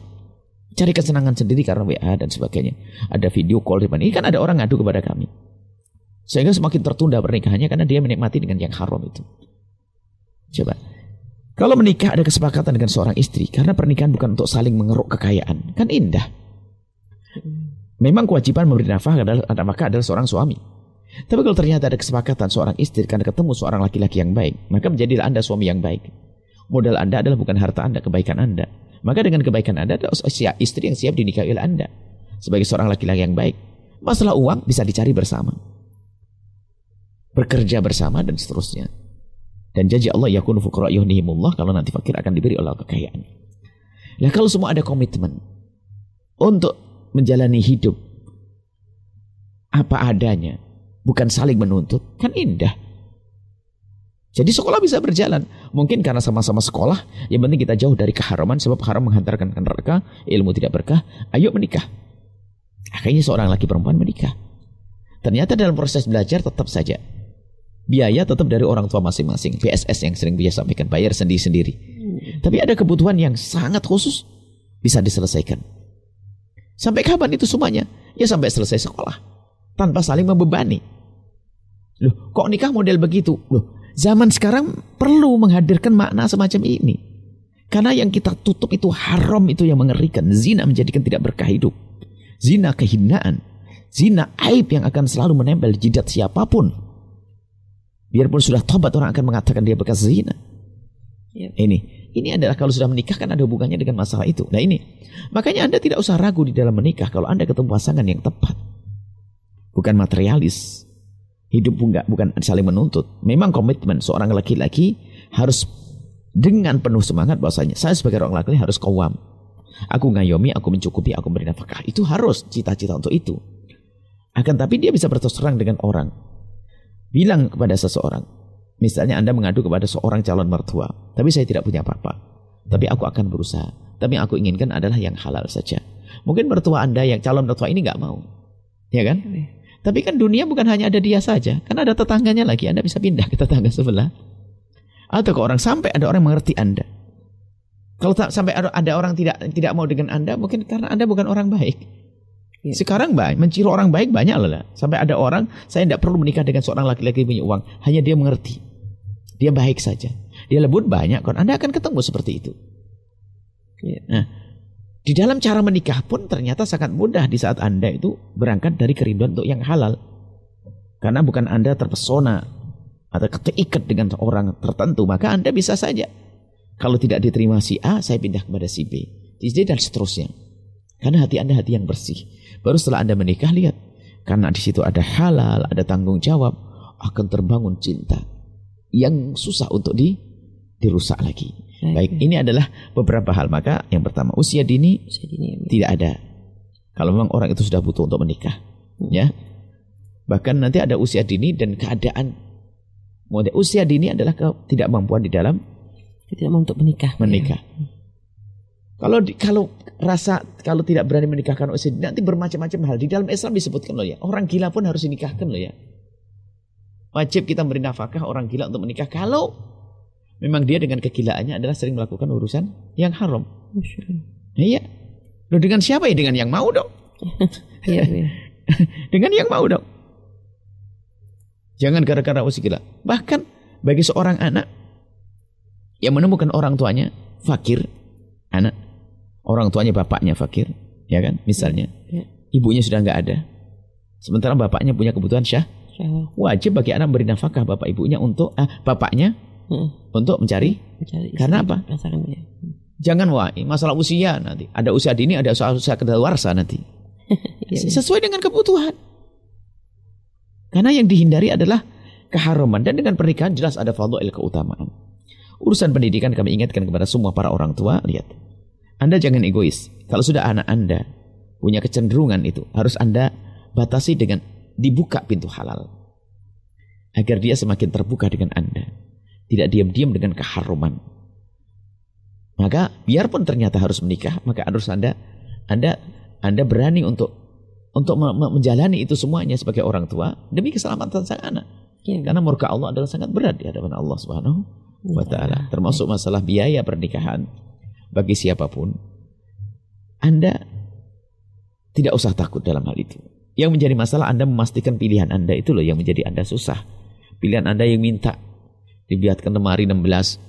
Cari kesenangan sendiri karena WA dan sebagainya. Ada video call di Ini kan ada orang ngadu kepada kami. Sehingga semakin tertunda pernikahannya karena dia menikmati dengan yang haram itu. Coba. Kalau menikah ada kesepakatan dengan seorang istri, karena pernikahan bukan untuk saling mengeruk kekayaan, kan indah. Memang kewajiban memberi nafkah adalah, maka adalah seorang suami. Tapi kalau ternyata ada kesepakatan seorang istri karena ketemu seorang laki-laki yang baik, maka menjadilah anda suami yang baik. Modal anda adalah bukan harta anda, kebaikan anda. Maka dengan kebaikan anda ada istri yang siap dinikahi oleh anda. Sebagai seorang laki-laki yang baik. Masalah uang bisa dicari bersama. Bekerja bersama dan seterusnya. Dan janji Allah yakunu fuqara yuhnihimullah kalau nanti fakir akan diberi Allah kekayaan. Nah kalau semua ada komitmen untuk menjalani hidup apa adanya, bukan saling menuntut, kan indah. Jadi sekolah bisa berjalan. Mungkin karena sama-sama sekolah, yang penting kita jauh dari keharaman sebab haram menghantarkan ke neraka, ilmu tidak berkah. Ayo menikah. Akhirnya seorang laki perempuan menikah. Ternyata dalam proses belajar tetap saja biaya tetap dari orang tua masing-masing. PSS yang sering biasa sampaikan bayar sendiri-sendiri. Hmm. Tapi ada kebutuhan yang sangat khusus bisa diselesaikan. Sampai kapan itu semuanya? Ya sampai selesai sekolah. Tanpa saling membebani. Loh, kok nikah model begitu? Loh, zaman sekarang perlu menghadirkan makna semacam ini. Karena yang kita tutup itu haram itu yang mengerikan. Zina menjadikan tidak berkah hidup. Zina kehinaan. Zina aib yang akan selalu menempel di jidat siapa pun. Biarpun sudah tobat orang akan mengatakan dia bekas zina. Yep. Ini, ini adalah kalau sudah menikah kan ada hubungannya dengan masalah itu. Nah ini, makanya Anda tidak usah ragu di dalam menikah kalau Anda ketemu pasangan yang tepat. Bukan materialis. Hidup enggak, bukan saling menuntut. Memang komitmen seorang laki-laki harus dengan penuh semangat bahwasanya saya sebagai orang laki-laki harus kawam. Aku ngayomi, aku mencukupi, aku beri nafkah. Itu harus cita-cita untuk itu. Akan tapi dia bisa berterus terang dengan orang bilang kepada seseorang, misalnya Anda mengadu kepada seorang calon mertua, tapi saya tidak punya apa-apa, tapi aku akan berusaha. Tapi yang aku inginkan adalah yang halal saja. Mungkin mertua Anda yang calon mertua ini nggak mau, ya kan? Iya. Tapi kan dunia bukan hanya ada dia saja, kan ada tetangganya lagi. Anda bisa pindah ke tetangga sebelah. Atau ke orang sampai ada orang mengerti Anda. Kalau sampai ada orang tidak tidak mau dengan Anda, mungkin karena Anda bukan orang baik. Ya. Sekarang baik, menciri orang baik banyak lah. Sampai ada orang, saya tidak perlu menikah dengan seorang laki-laki punya uang. Hanya dia mengerti. Dia baik saja. Dia lembut banyak, kan Anda akan ketemu seperti itu. Ya. Nah, di dalam cara menikah pun ternyata sangat mudah di saat Anda itu berangkat dari kerinduan untuk yang halal. Karena bukan Anda terpesona atau terikat dengan orang tertentu, maka Anda bisa saja. Kalau tidak diterima si A, saya pindah kepada si B. D dan seterusnya. Karena hati Anda hati yang bersih. Baru setelah Anda menikah lihat. Karena di situ ada halal, ada tanggung jawab, akan terbangun cinta yang susah untuk di dirusak lagi. Baik, Baik ini adalah beberapa hal. Maka yang pertama usia dini, usia dini ya. tidak ada. Kalau memang orang itu sudah butuh untuk menikah, hmm. ya. Bahkan nanti ada usia dini dan keadaan. Usia dini adalah tidak mampuan di dalam
tidak mau untuk menikah.
Menikah. Ya. Kalau di, kalau rasa kalau tidak berani menikahkan usia nanti bermacam-macam hal. Di dalam Islam disebutkan loh ya orang gila pun harus dinikahkan loh ya. Wajib kita beri nafkah orang gila untuk menikah. Kalau memang dia dengan kegilaannya adalah sering melakukan urusan yang haram. Iya. Loh dengan siapa ya? Dengan yang mau dong. Iya, iya. dengan yang mau dong. Jangan gara-gara usia gila. Bahkan bagi seorang anak yang menemukan orang tuanya fakir anak orang tuanya bapaknya fakir, ya kan? Misalnya, ya. ibunya sudah nggak ada, sementara bapaknya punya kebutuhan syah, wajib bagi anak beri nafkah bapak ibunya untuk ah, bapaknya hmm. untuk mencari, mencari karena apa? Jangan wah masalah usia nanti ada usia dini ada usia usia kedaluarsa nanti ya, sesuai dengan kebutuhan. Karena yang dihindari adalah keharaman dan dengan pernikahan jelas ada fadhil keutamaan. Urusan pendidikan kami ingatkan kepada semua para orang tua, lihat. Anda jangan egois. Kalau sudah anak Anda punya kecenderungan itu, harus Anda batasi dengan dibuka pintu halal. Agar dia semakin terbuka dengan Anda. Tidak diam-diam dengan keharuman. Maka biarpun ternyata harus menikah, maka harus Anda Anda Anda berani untuk untuk menjalani itu semuanya sebagai orang tua demi keselamatan sang anak. Ya. Karena murka Allah adalah sangat berat di hadapan Allah Subhanahu wa taala, ya. termasuk masalah biaya pernikahan bagi siapa pun, Anda tidak usah takut dalam hal itu. Yang menjadi masalah Anda memastikan pilihan Anda itu loh yang menjadi Anda susah. Pilihan Anda yang minta dibiarkan lemari 16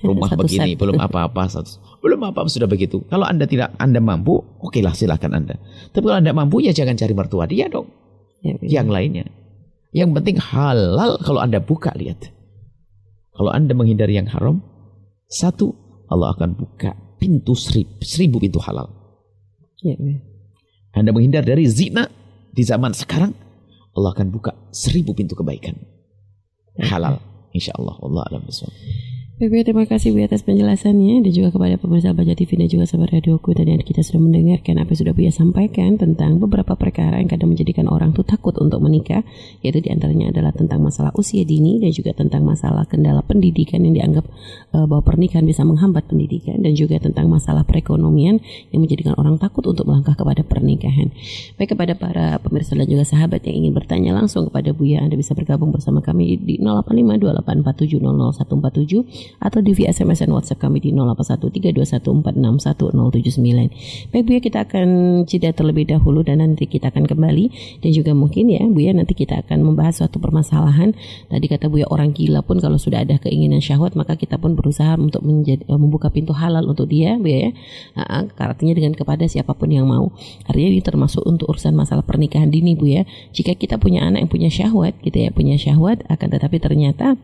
rumah satu begini set. belum apa-apa belum apa-apa sudah begitu. Kalau Anda tidak Anda mampu, oke lah silahkan Anda. Tapi kalau Anda mampu ya jangan cari mertua dia dong. Ya, ya. Yang lainnya. Yang penting halal kalau Anda buka lihat. Kalau Anda menghindari yang haram, satu Allah akan buka pintu seribu, seribu pintu halal. Ya, ya. Anda menghindar dari zina di zaman sekarang, Allah akan buka seribu pintu kebaikan. Ya, halal. Ya. Insya Allah. Allah alam
Baik, terima kasih Bu atas penjelasannya dan juga kepada pemirsa Baca TV dan juga sahabat radioku tadi kita sudah mendengarkan apa yang sudah Buya sampaikan tentang beberapa perkara yang kadang menjadikan orang tuh takut untuk menikah yaitu di antaranya adalah tentang masalah usia dini dan juga tentang masalah kendala pendidikan yang dianggap uh, bahwa pernikahan bisa menghambat pendidikan dan juga tentang masalah perekonomian yang menjadikan orang takut untuk melangkah kepada pernikahan. Baik kepada para pemirsa dan juga sahabat yang ingin bertanya langsung kepada Buya Anda bisa bergabung bersama kami di 085284700147 atau di via SMS dan WhatsApp kami di 081321461079. Baik Bu ya kita akan jeda terlebih dahulu dan nanti kita akan kembali dan juga mungkin ya Bu ya nanti kita akan membahas suatu permasalahan. Tadi kata Bu ya orang gila pun kalau sudah ada keinginan syahwat maka kita pun berusaha untuk menjadi, eh, membuka pintu halal untuk dia Bu ya. Nah, artinya dengan kepada siapa pun yang mau. Artinya ini termasuk untuk urusan masalah pernikahan dini Bu ya. Jika kita punya anak yang punya syahwat gitu ya, punya syahwat akan tetapi ternyata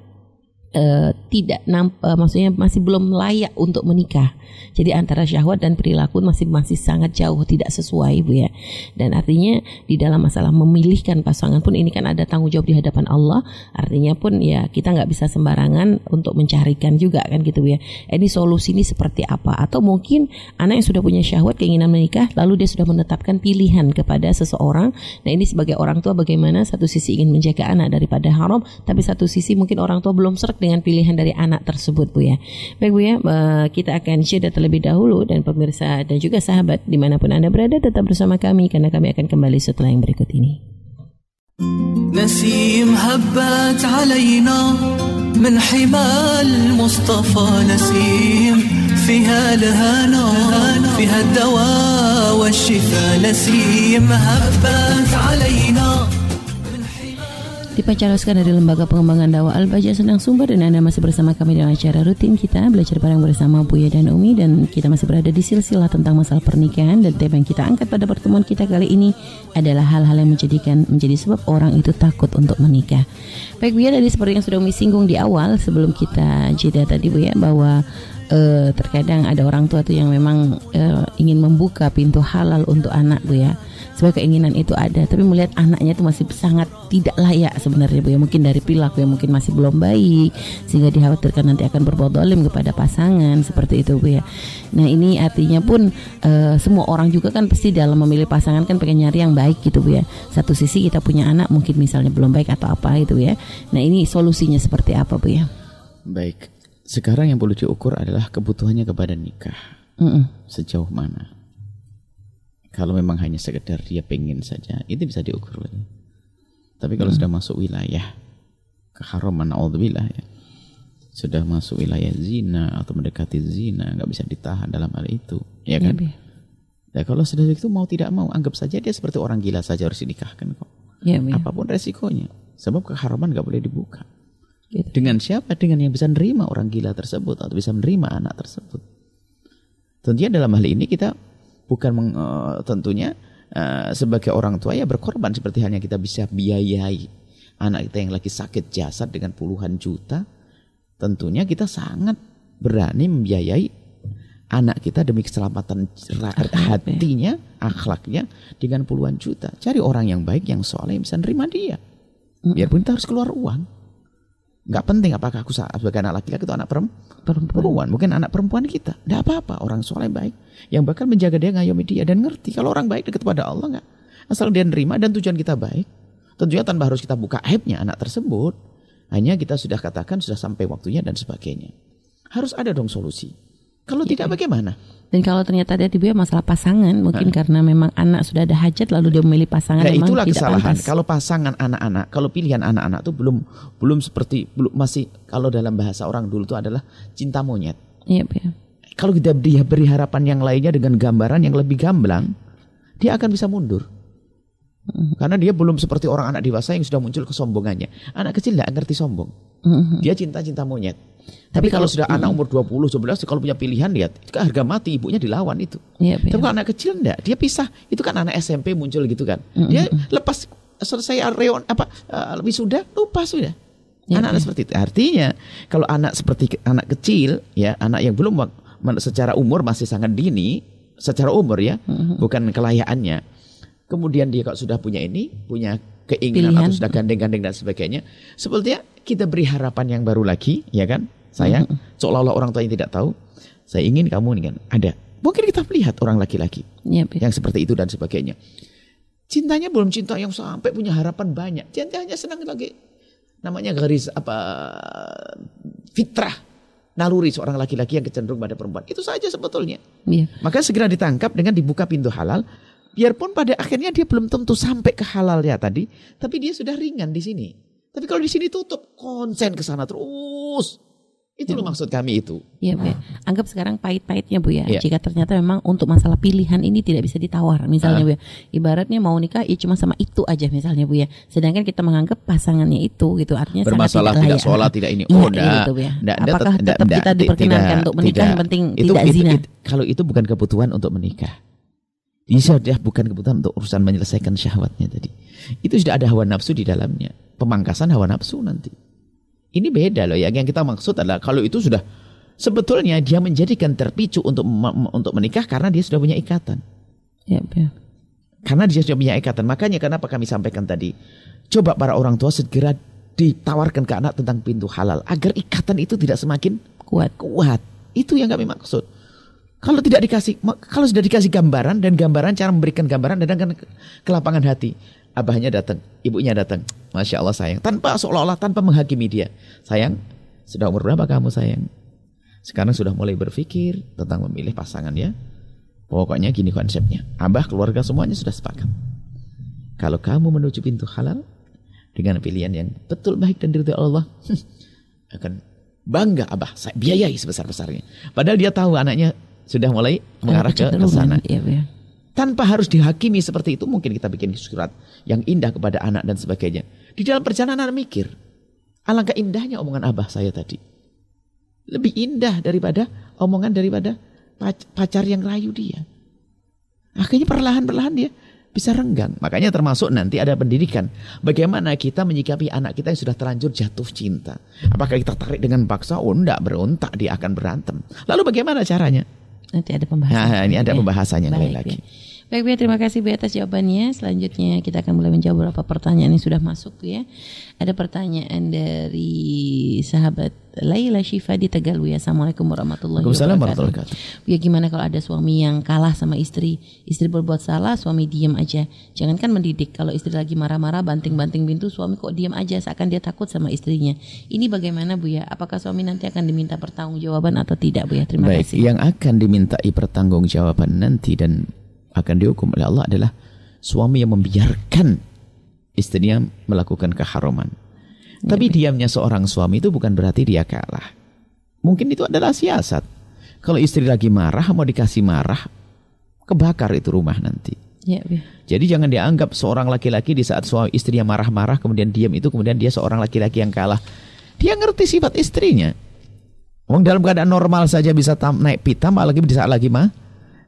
uh, tidak namp, uh, maksudnya masih belum layak untuk menikah. Jadi antara syahwat dan perilaku masih masih sangat jauh tidak sesuai Bu ya. Dan artinya di dalam masalah memilihkan pasangan pun ini kan ada tanggung jawab di hadapan Allah. Artinya pun ya kita nggak bisa sembarangan untuk mencarikan juga kan gitu ya. Ini solusi ini seperti apa? Atau mungkin anak yang sudah punya syahwat keinginan menikah lalu dia sudah menetapkan pilihan kepada seseorang. Nah ini sebagai orang tua bagaimana satu sisi ingin menjaga anak daripada haram, tapi satu sisi mungkin orang tua belum serak dengan pilihan dari anak tersebut Bu ya. Baik Bu ya, eh, kita akan jeda terlebih dahulu dan pemirsa dan juga sahabat dimanapun Anda berada tetap bersama kami karena kami akan kembali setelah yang berikut ini.
نسيم هبت علينا من حمى المصطفى نسيم فيها الهنا فيها الدواء والشفاء نسيم هبت علينا
Dipancarkan dari Lembaga Pengembangan Dakwah Al-Baja Senang Sumber dan Anda masih bersama kami dalam acara rutin kita belajar bareng bersama Buya dan Umi dan kita masih berada di silsilah tentang masalah pernikahan dan tema yang kita angkat pada pertemuan kita kali ini adalah hal-hal yang menjadikan menjadi sebab orang itu takut untuk menikah. Baik Buya tadi seperti yang sudah Umi singgung di awal sebelum kita jeda tadi Buya bahwa uh, terkadang ada orang tua tuh yang memang uh, ingin membuka pintu halal untuk anak Bu ya. Sebagai keinginan itu ada tapi melihat anaknya itu masih sangat tidak layak sebenarnya Bu ya. Mungkin dari perilaku yang mungkin masih belum baik sehingga dikhawatirkan nanti akan berbuat dolim kepada pasangan seperti itu Bu ya. Nah ini artinya pun uh, semua orang juga kan pasti dalam memilih pasangan kan pengen nyari yang baik gitu Bu ya. Satu sisi kita punya anak mungkin misalnya belum baik atau apa itu ya. Nah ini solusinya seperti apa Bu ya?
Baik sekarang yang perlu diukur adalah kebutuhannya kepada nikah mm -mm. sejauh mana kalau memang hanya sekedar dia pengen saja, itu bisa diukur. Tapi kalau hmm. sudah masuk wilayah keharaman, alhamdulillah ya, sudah masuk wilayah zina atau mendekati zina, nggak bisa ditahan dalam hal itu, ya kan? Ya, ya kalau sudah itu mau tidak mau, anggap saja dia seperti orang gila saja harus dinikahkan kok. Ya, ya. Apa pun resikonya, sebab keharaman nggak boleh dibuka. Gitu. Dengan siapa? Dengan yang bisa menerima orang gila tersebut atau bisa menerima anak tersebut. Tentunya dalam hal ini kita bukan meng, uh, tentunya uh, sebagai orang tua ya berkorban seperti halnya kita bisa biayai anak kita yang lagi sakit jasad dengan puluhan juta tentunya kita sangat berani membiayai anak kita demi keselamatan hatinya, akhlaknya dengan puluhan juta. Cari orang yang baik, yang soleh, yang bisa nerima dia. Biarpun kita harus keluar uang nggak penting apakah aku sebagai anak laki-laki atau anak perempuan. perempuan. Mungkin anak perempuan kita. Tidak apa-apa. Orang soleh baik. Yang bakal menjaga dia, ngayomi dia. Dan ngerti. Kalau orang baik dekat pada Allah nggak. Asal dia nerima dan tujuan kita baik. Tentunya tanpa harus kita buka aibnya anak tersebut. Hanya kita sudah katakan sudah sampai waktunya dan sebagainya. Harus ada dong solusi. Kalau ya, tidak bagaimana?
Dan kalau ternyata dia tiba masalah pasangan, mungkin nah. karena memang anak sudah ada hajat lalu dia memilih pasangan
nah, yang itulah tidak kesalahan. Pantas. Kalau pasangan anak-anak, kalau pilihan anak-anak itu belum belum seperti belum masih kalau dalam bahasa orang dulu itu adalah cinta monyet. Iya, ya. Kalau kita dia beri harapan yang lainnya dengan gambaran yang lebih gamblang, dia akan bisa mundur. Hmm. Karena dia belum seperti orang anak dewasa yang sudah muncul kesombongannya. Anak kecil tidak ngerti sombong. Hmm. Dia cinta-cinta monyet. Tapi, kalau, kalau sudah mm, anak umur 20, 11 kalau punya pilihan lihat itu kan harga mati ibunya dilawan itu. Iya, Tapi kalau anak kecil enggak, dia pisah. Itu kan anak SMP muncul gitu kan. Mm, dia lepas selesai reon apa uh, wisuda lupa sudah. Anak-anak seperti itu. Artinya kalau anak seperti anak kecil ya, anak yang belum secara umur masih sangat dini, secara umur ya, mm-hmm. bukan kelayaannya. Kemudian dia kalau sudah punya ini, punya keinginan Pilihan. atau sudah gandeng-gandeng dan sebagainya, sepertinya kita beri harapan yang baru lagi, ya kan? Sayang, seolah-olah orang tua yang tidak tahu. Saya ingin kamu nih kan ada. Mungkin kita melihat orang laki-laki
Iya, iya.
yang seperti itu dan sebagainya. Cintanya belum cinta yang sampai punya harapan banyak. Dia hanya senang lagi namanya garis apa fitrah naluri seorang laki-laki yang kecenderung pada perempuan. Itu saja sebetulnya.
Iya.
Maka segera ditangkap dengan dibuka pintu halal. Biarpun pada akhirnya dia belum tentu sampai ke halal ya tadi, tapi dia sudah ringan di sini. Tapi kalau di sini tutup, konsen ke sana terus. Itu loh maksud kami itu.
Iya, Bu. ya. Anggap sekarang pahit-pahitnya Bu ya.
Iya.
Jika ternyata memang untuk masalah pilihan ini tidak bisa ditawar. Misalnya Bu ya. Ibaratnya mau nikah ya cuma sama itu aja misalnya Bu ya. Sedangkan kita menganggap pasangannya itu gitu. Artinya
Bermasalah
sangat
tidak
layak.
sholat, tidak ini.
Iya,
Oh,
iya,
enggak.
gitu, Bu ya.
Enggak,
Apakah tetap kita diperkenankan
tidak,
untuk menikah
tidak.
yang penting
itu,
tidak
itu-
zina?
itu- kalau itu bukan kebutuhan untuk menikah. Ini sudah bukan kebutuhan untuk urusan menyelesaikan syahwatnya tadi. Itu sudah ada hawa nafsu di dalamnya. Pemangkasan hawa nafsu nanti. Ini beda loh ya. Yang kita maksud adalah kalau itu sudah sebetulnya dia menjadikan terpicu untuk untuk menikah karena dia sudah punya ikatan.
Bu ya.
Karena dia sudah punya ikatan. Makanya kenapa kami sampaikan tadi. Coba para orang tua segera ditawarkan ke anak tentang pintu halal. Agar ikatan itu tidak semakin
Kuat.
kuat. Itu yang kami maksud. Kalau tidak dikasih, kalau sudah dikasih gambaran dan gambaran cara memberikan gambaran datang ke, ke lapangan hati. Abahnya datang, ibunya datang. Masya Allah sayang. Tanpa seolah-olah tanpa menghakimi dia. Sayang, sudah umur berapa kamu sayang? Sekarang sudah mulai berpikir tentang memilih pasangan ya. Pokoknya gini konsepnya. Abah keluarga semuanya sudah sepakat. Kalau kamu menuju pintu halal dengan pilihan yang betul baik dan diridhoi Allah, akan bangga abah saya biayai sebesar-besarnya. Padahal dia tahu anaknya sudah mulai mengarah ke, sana.
Iya, Bu ya.
Tanpa harus dihakimi seperti itu, mungkin kita bikin surat yang indah kepada anak dan sebagainya. Di dalam perjalanan mikir, alangkah indahnya omongan abah saya tadi. Lebih indah daripada omongan daripada pac- pacar yang rayu dia. Akhirnya perlahan-perlahan dia bisa renggang. Makanya termasuk nanti ada pendidikan. Bagaimana kita menyikapi anak kita yang sudah terlanjur jatuh cinta. Apakah kita tarik dengan paksa? Oh enggak, berontak dia akan berantem. Lalu bagaimana caranya?
Nanti ada pembahasan.
Nah, ini ada
Ya.
pembahasannya
Baik,
lagi.
ya. Baik, Bu, ya, terima kasih Bu atas jawabannya. Selanjutnya kita akan mulai menjawab beberapa pertanyaan yang sudah masuk ya. Ada pertanyaan dari sahabat Laila Syifa di Tegal ya. Assalamualaikum warahmatullahi wabarakatuh.
warahmatullahi wabarakatuh.
Bu ya gimana kalau ada suami yang kalah sama istri, istri berbuat salah, suami diam aja. Jangankan mendidik, kalau istri lagi marah-marah banting-banting pintu, suami kok diam aja seakan dia takut sama istrinya. Ini bagaimana Bu ya? Apakah suami nanti akan diminta pertanggungjawaban atau tidak Bu ya? Terima
Baik,
kasih.
yang akan dimintai pertanggungjawaban nanti dan akan dihukum oleh Allah adalah suami yang membiarkan istrinya melakukan keharaman. Tapi diamnya seorang suami itu bukan berarti dia kalah. Mungkin itu adalah siasat. Kalau istri lagi marah, mau dikasih marah, kebakar itu rumah nanti.
Ya, ya.
Jadi jangan dianggap seorang laki-laki di saat suami istrinya marah-marah kemudian diam itu kemudian dia seorang laki-laki yang kalah. Dia ngerti sifat istrinya. Wong dalam keadaan normal saja bisa tam, naik pitam apalagi di saat lagi mah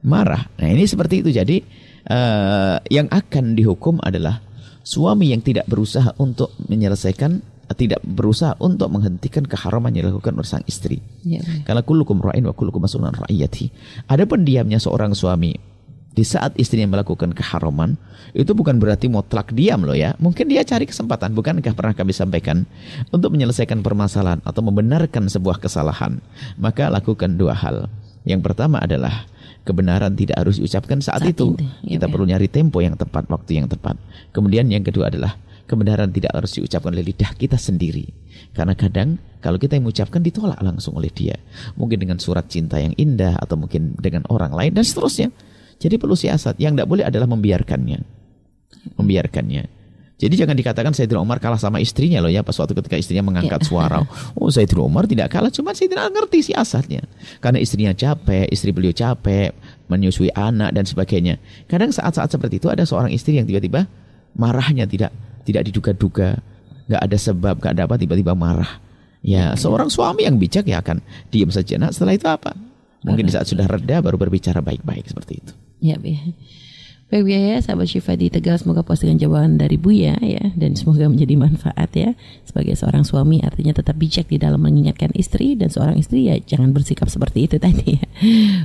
marah. Nah, ini seperti itu. Jadi eh, yang akan dihukum adalah suami yang tidak berusaha untuk menyelesaikan tidak berusaha untuk menghentikan keharaman yang dilakukan oleh sang istri.
Ya, Bu. ya.
Karena kullukum ra'in wa kullukum mas'ulun ra'iyati. Adapun diamnya seorang suami di saat istrinya melakukan keharaman itu bukan berarti mutlak diam loh ya. Mungkin dia cari kesempatan, bukankah pernah kami sampaikan untuk menyelesaikan permasalahan atau membenarkan sebuah kesalahan, maka lakukan dua hal. Yang pertama adalah kebenaran tidak harus diucapkan saat,
Saat
itu.
itu, ya,
Kita
ya.
perlu nyari tempo yang tepat, waktu yang tepat. Kemudian yang kedua adalah kebenaran tidak harus diucapkan oleh lidah kita sendiri. Karena kadang kalau kita yang mengucapkan ditolak langsung oleh dia. Mungkin dengan surat cinta yang indah atau mungkin dengan orang lain dan seterusnya. Jadi perlu siasat. Yang tidak boleh adalah membiarkannya. Membiarkannya. Jadi jangan dikatakan Sayyidina Umar kalah sama istrinya loh ya pas waktu ketika istrinya mengangkat
Ya.
suara. Oh Sayyidina Umar tidak kalah, cuma Sayyidina ngerti siasatnya. Karena istrinya capek, istri beliau capek, menyusui anak dan sebagainya. Kadang saat-saat seperti itu ada seorang istri yang tiba-tiba marahnya tidak tidak diduga-duga, nggak ada sebab, nggak ada apa tiba-tiba marah. Ya, seorang suami yang bijak ya akan diam sejenak. Setelah itu apa? Mungkin di saat sudah reda baru berbicara baik-baik seperti itu.
Ya, ya. Baik Buya ya, sahabat Syifa di Tegal semoga puas dengan jawaban dari Buya ya dan semoga menjadi manfaat ya sebagai seorang suami artinya tetap bijak di dalam mengingatkan istri dan seorang istri ya jangan bersikap seperti itu tadi ya.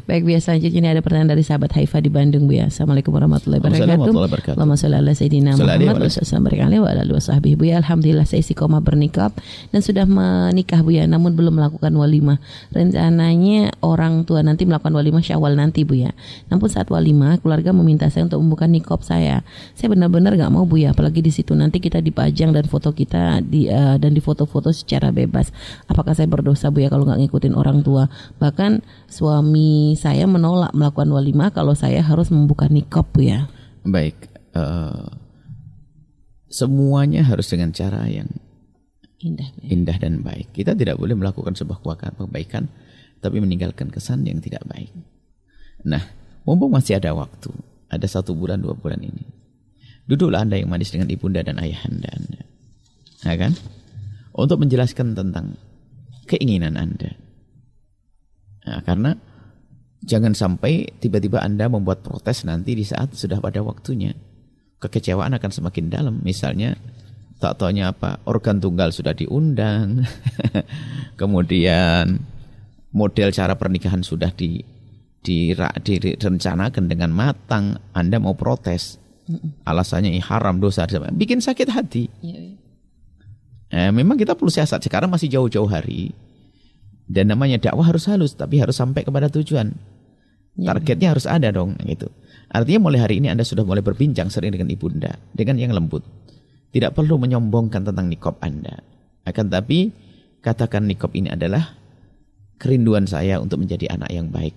Baik Buya selanjutnya ini ada pertanyaan dari sahabat Haifa di Bandung Buya. Assalamualaikum warahmatullahi wabarakatuh. Allahumma sholli ala sayyidina Muhammad wa sahbihi Buya. Alhamdulillah saya istiqomah bernikah dan sudah menikah Buya namun belum melakukan walimah. Rencananya orang tua nanti melakukan walimah Syawal nanti Buya. Namun saat walimah keluarga meminta saya untuk membuka nikop saya. Saya benar-benar nggak mau bu ya, apalagi di situ nanti kita dipajang dan foto kita di uh, dan difoto-foto secara bebas. Apakah saya berdosa bu ya kalau nggak ngikutin orang tua? Bahkan suami saya menolak melakukan walimah kalau saya harus membuka nikop bu ya.
Baik, uh, semuanya harus dengan cara yang indah, ya. indah dan baik. Kita tidak boleh melakukan sebuah kebaikan tapi meninggalkan kesan yang tidak baik. Nah, mumpung masih ada waktu, ada satu bulan dua bulan ini. Duduklah anda yang manis dengan ibunda dan ayahanda anda. Ya kan? Untuk menjelaskan tentang keinginan anda. Nah, karena jangan sampai tiba-tiba anda membuat protes nanti di saat sudah pada waktunya. Kekecewaan akan semakin dalam. Misalnya tak taunya apa organ tunggal sudah diundang kemudian model cara pernikahan sudah di direncanakan dengan matang, Anda mau protes, alasannya haram dosa, bikin sakit hati. Ya, ya. Eh, memang kita perlu siasat sekarang masih jauh-jauh hari dan namanya dakwah harus halus tapi harus sampai kepada tujuan. Ya, Targetnya harus ada dong gitu. Artinya mulai hari ini Anda sudah mulai berbincang sering dengan ibunda dengan yang lembut. Tidak perlu menyombongkan tentang nikop Anda. Akan tapi katakan nikop ini adalah kerinduan saya untuk menjadi anak yang baik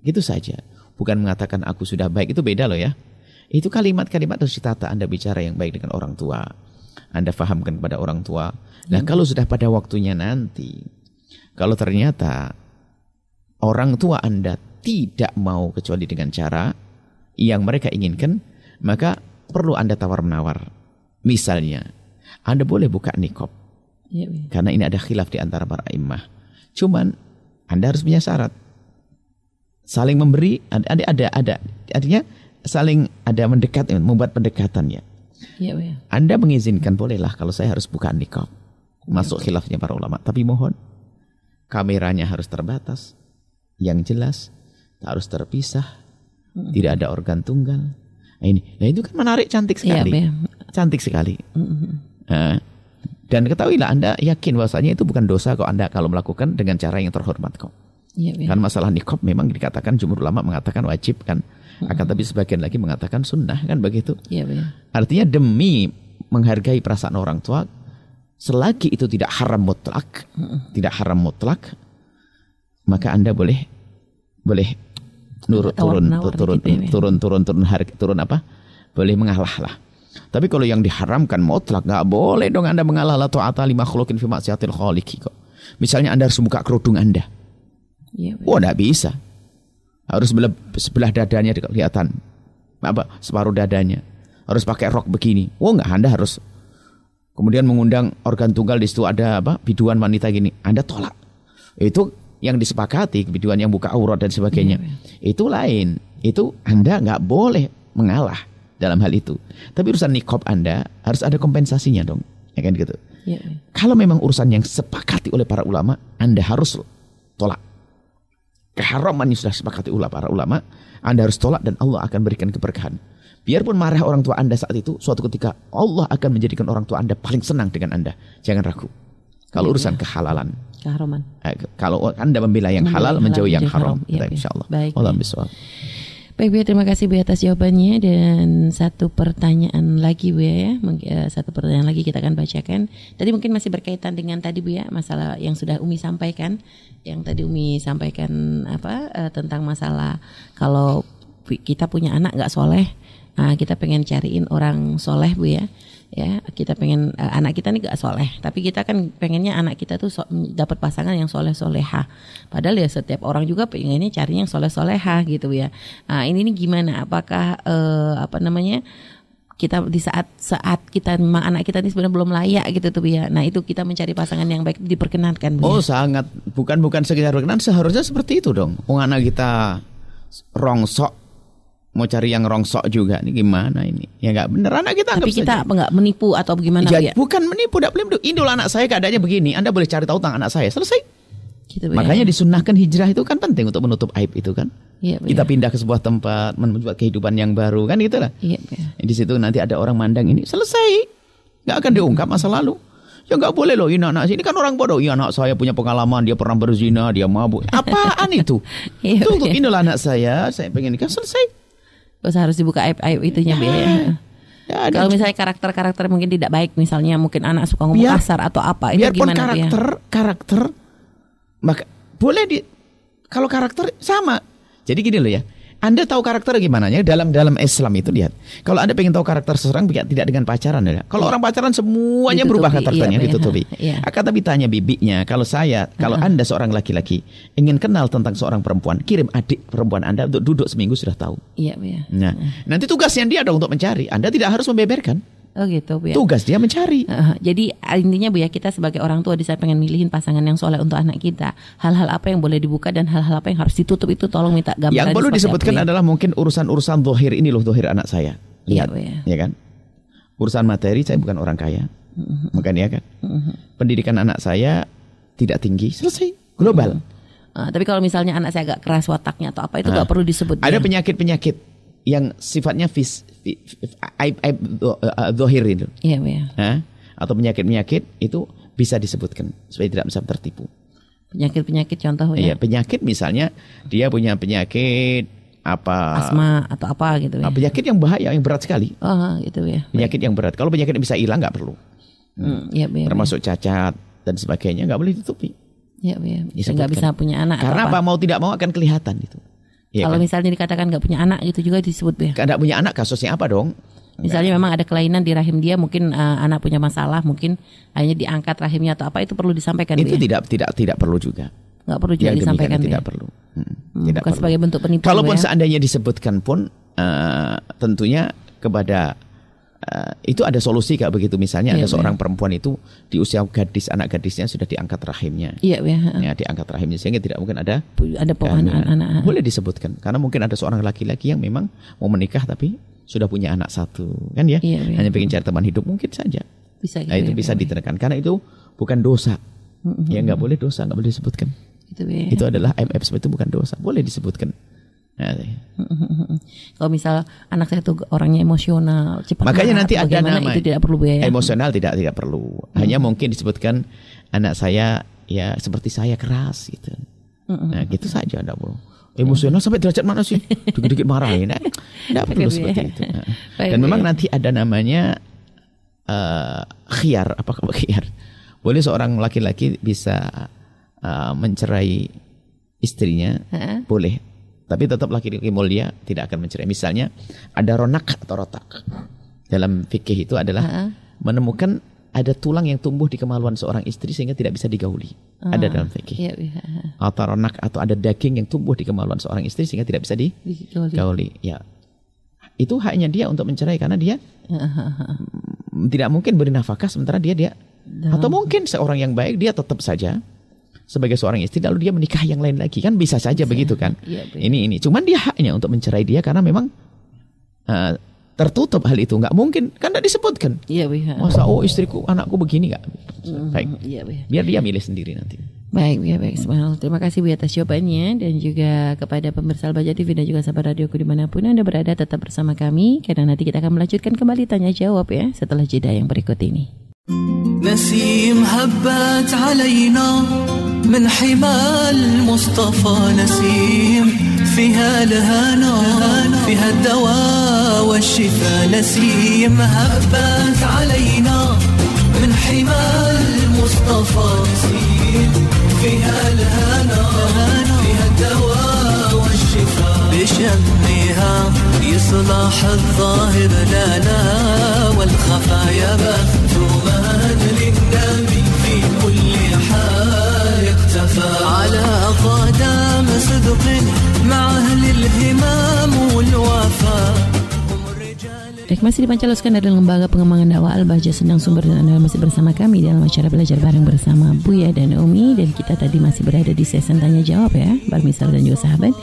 Gitu saja. Bukan mengatakan aku sudah baik, itu beda loh ya. Itu kalimat-kalimat harus ditata Anda bicara yang baik dengan orang tua. Anda fahamkan kepada orang tua. Nah kalau sudah pada waktunya nanti, kalau ternyata orang tua Anda tidak mau kecuali dengan cara yang mereka inginkan, maka perlu Anda tawar-menawar. Misalnya, Anda boleh buka nikop. Ya, ya. Karena ini ada khilaf di antara para imah. Cuman Anda harus punya syarat saling memberi ada ada ada artinya saling ada mendekat membuat pendekatan ya. Ya, ya. Anda mengizinkan bolehlah kalau saya harus buka nikah Masuk khilafnya para ulama, tapi mohon kameranya harus terbatas. Yang jelas harus terpisah. Tidak ada organ tunggal. Nah, ini. Nah, itu kan menarik cantik iya, sekali. Ya, cantik sekali. Nah, dan ketahuilah Anda yakin bahwasanya itu bukan dosa kok Anda kalau melakukan dengan cara yang terhormat kok. Ya, ya. Kan masalah nikob memang dikatakan jumhur ulama mengatakan wajib kan. Akan tapi sebagian lagi mengatakan sunnah kan begitu. Ya, ya. Artinya demi menghargai perasaan orang tua selagi itu tidak haram mutlak, tidak haram mutlak, maka Anda boleh boleh nurut turun turun, gitu ya, turun turun turun harga turun apa? Boleh mengalah lah. Tapi kalau yang diharamkan mutlak nggak boleh dong Anda mengalah la ta'ata lima khuluqin fi maksiatil khaliqi kok. Misalnya Anda harus buka kerudung Anda. Ya, oh, enggak bisa. Harus sebelah, sebelah dadanya kelihatan. Apa? Separuh dadanya. Harus pakai rok begini. Oh, enggak, Anda harus kemudian mengundang organ tunggal di situ ada apa? Biduan wanita gini. Anda tolak. Itu yang disepakati, biduan yang buka aurat dan sebagainya. Ya, ya. Itu lain. Itu Anda nggak boleh mengalah dalam hal itu. Tapi urusan nikob Anda harus ada kompensasinya dong. Ya kan gitu. Ya. Kalau memang urusan yang sepakati oleh para ulama, Anda harus tolak keharaman yang sudah sepakati ulama para ulama, Anda harus tolak dan Allah akan berikan keberkahan. Biarpun marah orang tua Anda saat itu, suatu ketika Allah akan menjadikan orang tua Anda paling senang dengan Anda. Jangan ragu. Kalau ya, urusan ya. kehalalan.
Keharaman.
Eh, kalau Anda membela yang halal, halal menjauhi yang haram. haram. Ya, ya. Insya Allah.
Baik. Allah ya. Baik Bu, terima kasih Bu atas jawabannya. Dan satu pertanyaan lagi Bu ya, eh, satu pertanyaan lagi kita akan bacakan. Tadi mungkin masih berkaitan dengan tadi Bu ya, masalah yang sudah Umi sampaikan, yang tadi Umi sampaikan apa uh, tentang masalah kalau kita punya anak nggak soleh, nah, kita pengen cariin orang soleh Bu ya ya kita pengen uh, anak kita nih gak soleh tapi kita kan pengennya anak kita tuh so, dapat pasangan yang soleh soleha padahal ya setiap orang juga pengennya cari yang soleh soleha gitu ya nah ini nih gimana apakah uh, apa namanya kita di saat saat kita anak kita ini sebenarnya belum layak gitu tuh ya. Nah itu kita mencari pasangan yang baik diperkenankan.
Oh ya. sangat bukan bukan sekedar berkenan seharusnya seperti itu dong. Oh anak kita rongsok mau cari yang rongsok juga nih gimana ini ya nggak bener anak kita
Tapi kita
saja.
apa nggak menipu atau bagaimana
Ya,
ya?
bukan menipu tidak boleh menipu. ini anak saya keadaannya begini anda boleh cari tahu tentang anak saya selesai
Gitu, ya.
makanya disunahkan hijrah itu kan penting untuk menutup aib itu kan
Iya, Bu,
kita
ya.
pindah ke sebuah tempat membuat kehidupan yang baru kan gitu lah
Iya, Bu, ya.
di situ nanti ada orang mandang ini selesai nggak akan diungkap masa lalu ya nggak boleh loh ini anak ini kan orang bodoh iya anak saya punya pengalaman dia pernah berzina dia mabuk apaan itu untuk
iya.
inilah anak saya saya pengen nikah selesai
Terus harus dibuka aib-aib itunya Bu ya.
ya,
Kalau misalnya karakter-karakter mungkin tidak baik, misalnya mungkin anak suka ngomong
Biar-
kasar atau apa, itu
biarpun
gimana ya?
karakter karakter maka boleh di kalau karakter sama jadi gini loh ya anda tahu karakter gimana? Ya dalam dalam Islam itu lihat. Kalau anda pengen tahu karakter seseorang tidak tidak dengan pacaran ya. Kalau orang pacaran semuanya
Ditutupi,
berubah karakternya
iya, ya.
ditutupi.
Iya.
akan tapi tanya bibinya kalau saya kalau anda seorang laki-laki ingin kenal tentang seorang perempuan kirim adik perempuan anda untuk duduk seminggu sudah tahu.
Iya, Bu ya.
nah nanti tugasnya dia ada untuk mencari. Anda tidak harus membeberkan
Oh gitu, Bu ya.
tugas dia mencari
Uh, jadi intinya Bu ya kita sebagai orang tua di saat pengen milihin pasangan yang soleh untuk anak kita, hal-hal apa yang boleh dibuka dan hal-hal apa yang harus ditutup itu tolong minta gambaran.
Yang perlu disebutkan
ya.
adalah mungkin urusan-urusan dohir ini loh dohir anak saya.
Iya,
Lihat,
Bu, ya.
ya kan? Urusan materi saya bukan orang kaya,
Mm-hmm.
bukan ya kan? Pendidikan anak saya tidak tinggi, selesai global.
Uh, tapi kalau misalnya anak saya agak keras wataknya atau apa itu nggak perlu disebut.
Ada
ya.
penyakit-penyakit yang sifatnya vis, fi- fi- aib aib do- eh, dohir itu,
Iya, ya.
Hah? atau penyakit-penyakit itu bisa disebutkan supaya tidak bisa tertipu.
Penyakit-penyakit contoh
Iya,
ya.
penyakit misalnya dia punya penyakit apa?
Asma atau apa gitu
ah,
ya.
penyakit yang bahaya, yang berat sekali.
Oh, gitu ya.
penyakit yang berat. Kalau penyakit yang bisa hilang nggak perlu,
Hmm, iya, Bu ya.
termasuk cacat dan sebagainya nggak boleh ditutupi.
Iya, ya.
Disebutkan.
Nggak bisa punya anak.
Karena
apa.
apa? Mau tidak mau akan kelihatan itu. Ya
Kalau
kan?
misalnya dikatakan nggak punya anak gitu juga disebut Bu ya.
Nggak punya anak kasusnya apa dong?
Misalnya memang ada kelainan di rahim dia, mungkin uh, anak punya masalah, mungkin hanya diangkat rahimnya atau apa itu perlu disampaikan
itu
ya.
tidak tidak tidak perlu juga.
Nggak perlu juga
Yang demikian
disampaikan
tidak
ya.
perlu. Hmm, tidak
bukan
perlu.
sebagai bentuk penipuan
Kalaupun
ya.
seandainya disebutkan pun eh, tentunya kepada eh, itu ada solusi kayak begitu. Misalnya
Iya,
ada
Bu,
seorang perempuan itu di usia gadis anak gadisnya sudah diangkat rahimnya.
Iya, Bu ya.
Ya, diangkat rahimnya sehingga tidak mungkin ada
Ada pohon anak-anak.
Boleh disebutkan karena mungkin ada seorang laki-laki yang memang mau menikah tapi sudah punya anak satu kan ya
Iya, iya.
hanya pengen cari teman hidup mungkin saja
Bisa gitu
nah, itu
ya,
bisa
ya.
ditekan karena itu bukan dosa ya nggak boleh dosa nggak boleh disebutkan
Gitu, Bu ya.
itu adalah MF itu bukan dosa boleh disebutkan
Kalau misal anak saya tuh orangnya emosional, cepat
makanya
marah
nanti ada nama
itu tidak perlu Bu ya.
emosional tidak tidak perlu. Hanya mungkin disebutkan anak saya ya seperti saya keras gitu. Nah gitu saja enggak perlu emosional sampai derajat mana sih dikit-dikit marahin nah, enggak perlu seperti
ya.
itu. Nah. Dan memang
ya.
nanti ada namanya eh khiar. Apa khiar? Boleh seorang laki-laki bisa eh, mencerai istrinya? Boleh tapi tetap laki-laki mulia tidak akan mencerai. Misalnya ada ronak atau rotak. Dalam fikih itu adalah menemukan ada tulang yang tumbuh di kemaluan seorang istri sehingga tidak bisa digauli. Ada dalam fikih.
Iya, Bu ya.
atau ronak atau ada daging yang tumbuh di kemaluan seorang istri sehingga tidak bisa
Digauli.
digauli ya. Itu haknya dia untuk mencerai karena dia mm, tidak mungkin beri nafkah sementara dia dia atau mungkin seorang yang baik dia tetap saja sebagai seorang istri lalu dia menikah yang lain lagi. Kan bisa saja begitu kan?
Iya, Bu.
ini ini. Cuman dia haknya untuk mencerai dia karena memang eh, tertutup hal itu. Nggak mungkin. Kan tidak disebutkan.
Iya, Bu ya.
masa oh istriku anakku begini nggak? Baik.
Iya, Bu ya.
biar dia milih sendiri nanti.
Baik, ya baik. Terima kasih Bu atas jawabannya dan juga kepada pemirsa Albaja TV dan juga sahabat radioku di mana pun Anda berada tetap bersama kami. Karena nanti kita akan melanjutkan kembali tanya jawab ya setelah jeda yang berikut ini.
نسيم هبت علينا من حمى المصطفى نسيم فيها الهنا فيها الدواء والشفاء نسيم. هبت علينا من حمى المصطفى نسيم فيها الهنا فيها الدواء والشفاء. بشمها يصلح الظاهر لنا والخفايا مختوما للنبي في كل حال اختفى على قدم صدق مع أهل الهمام والوفاء.
Baik, masih dipancaluskan dari Lembaga Pengembangan Dakwah Al-Bahjah Sedang Sumber dan Anda masih bersama kami dalam acara belajar bareng bersama Buya dan Umi dan kita tadi masih berada di sesi tanya jawab ya, Barmisal dan juga sahabat.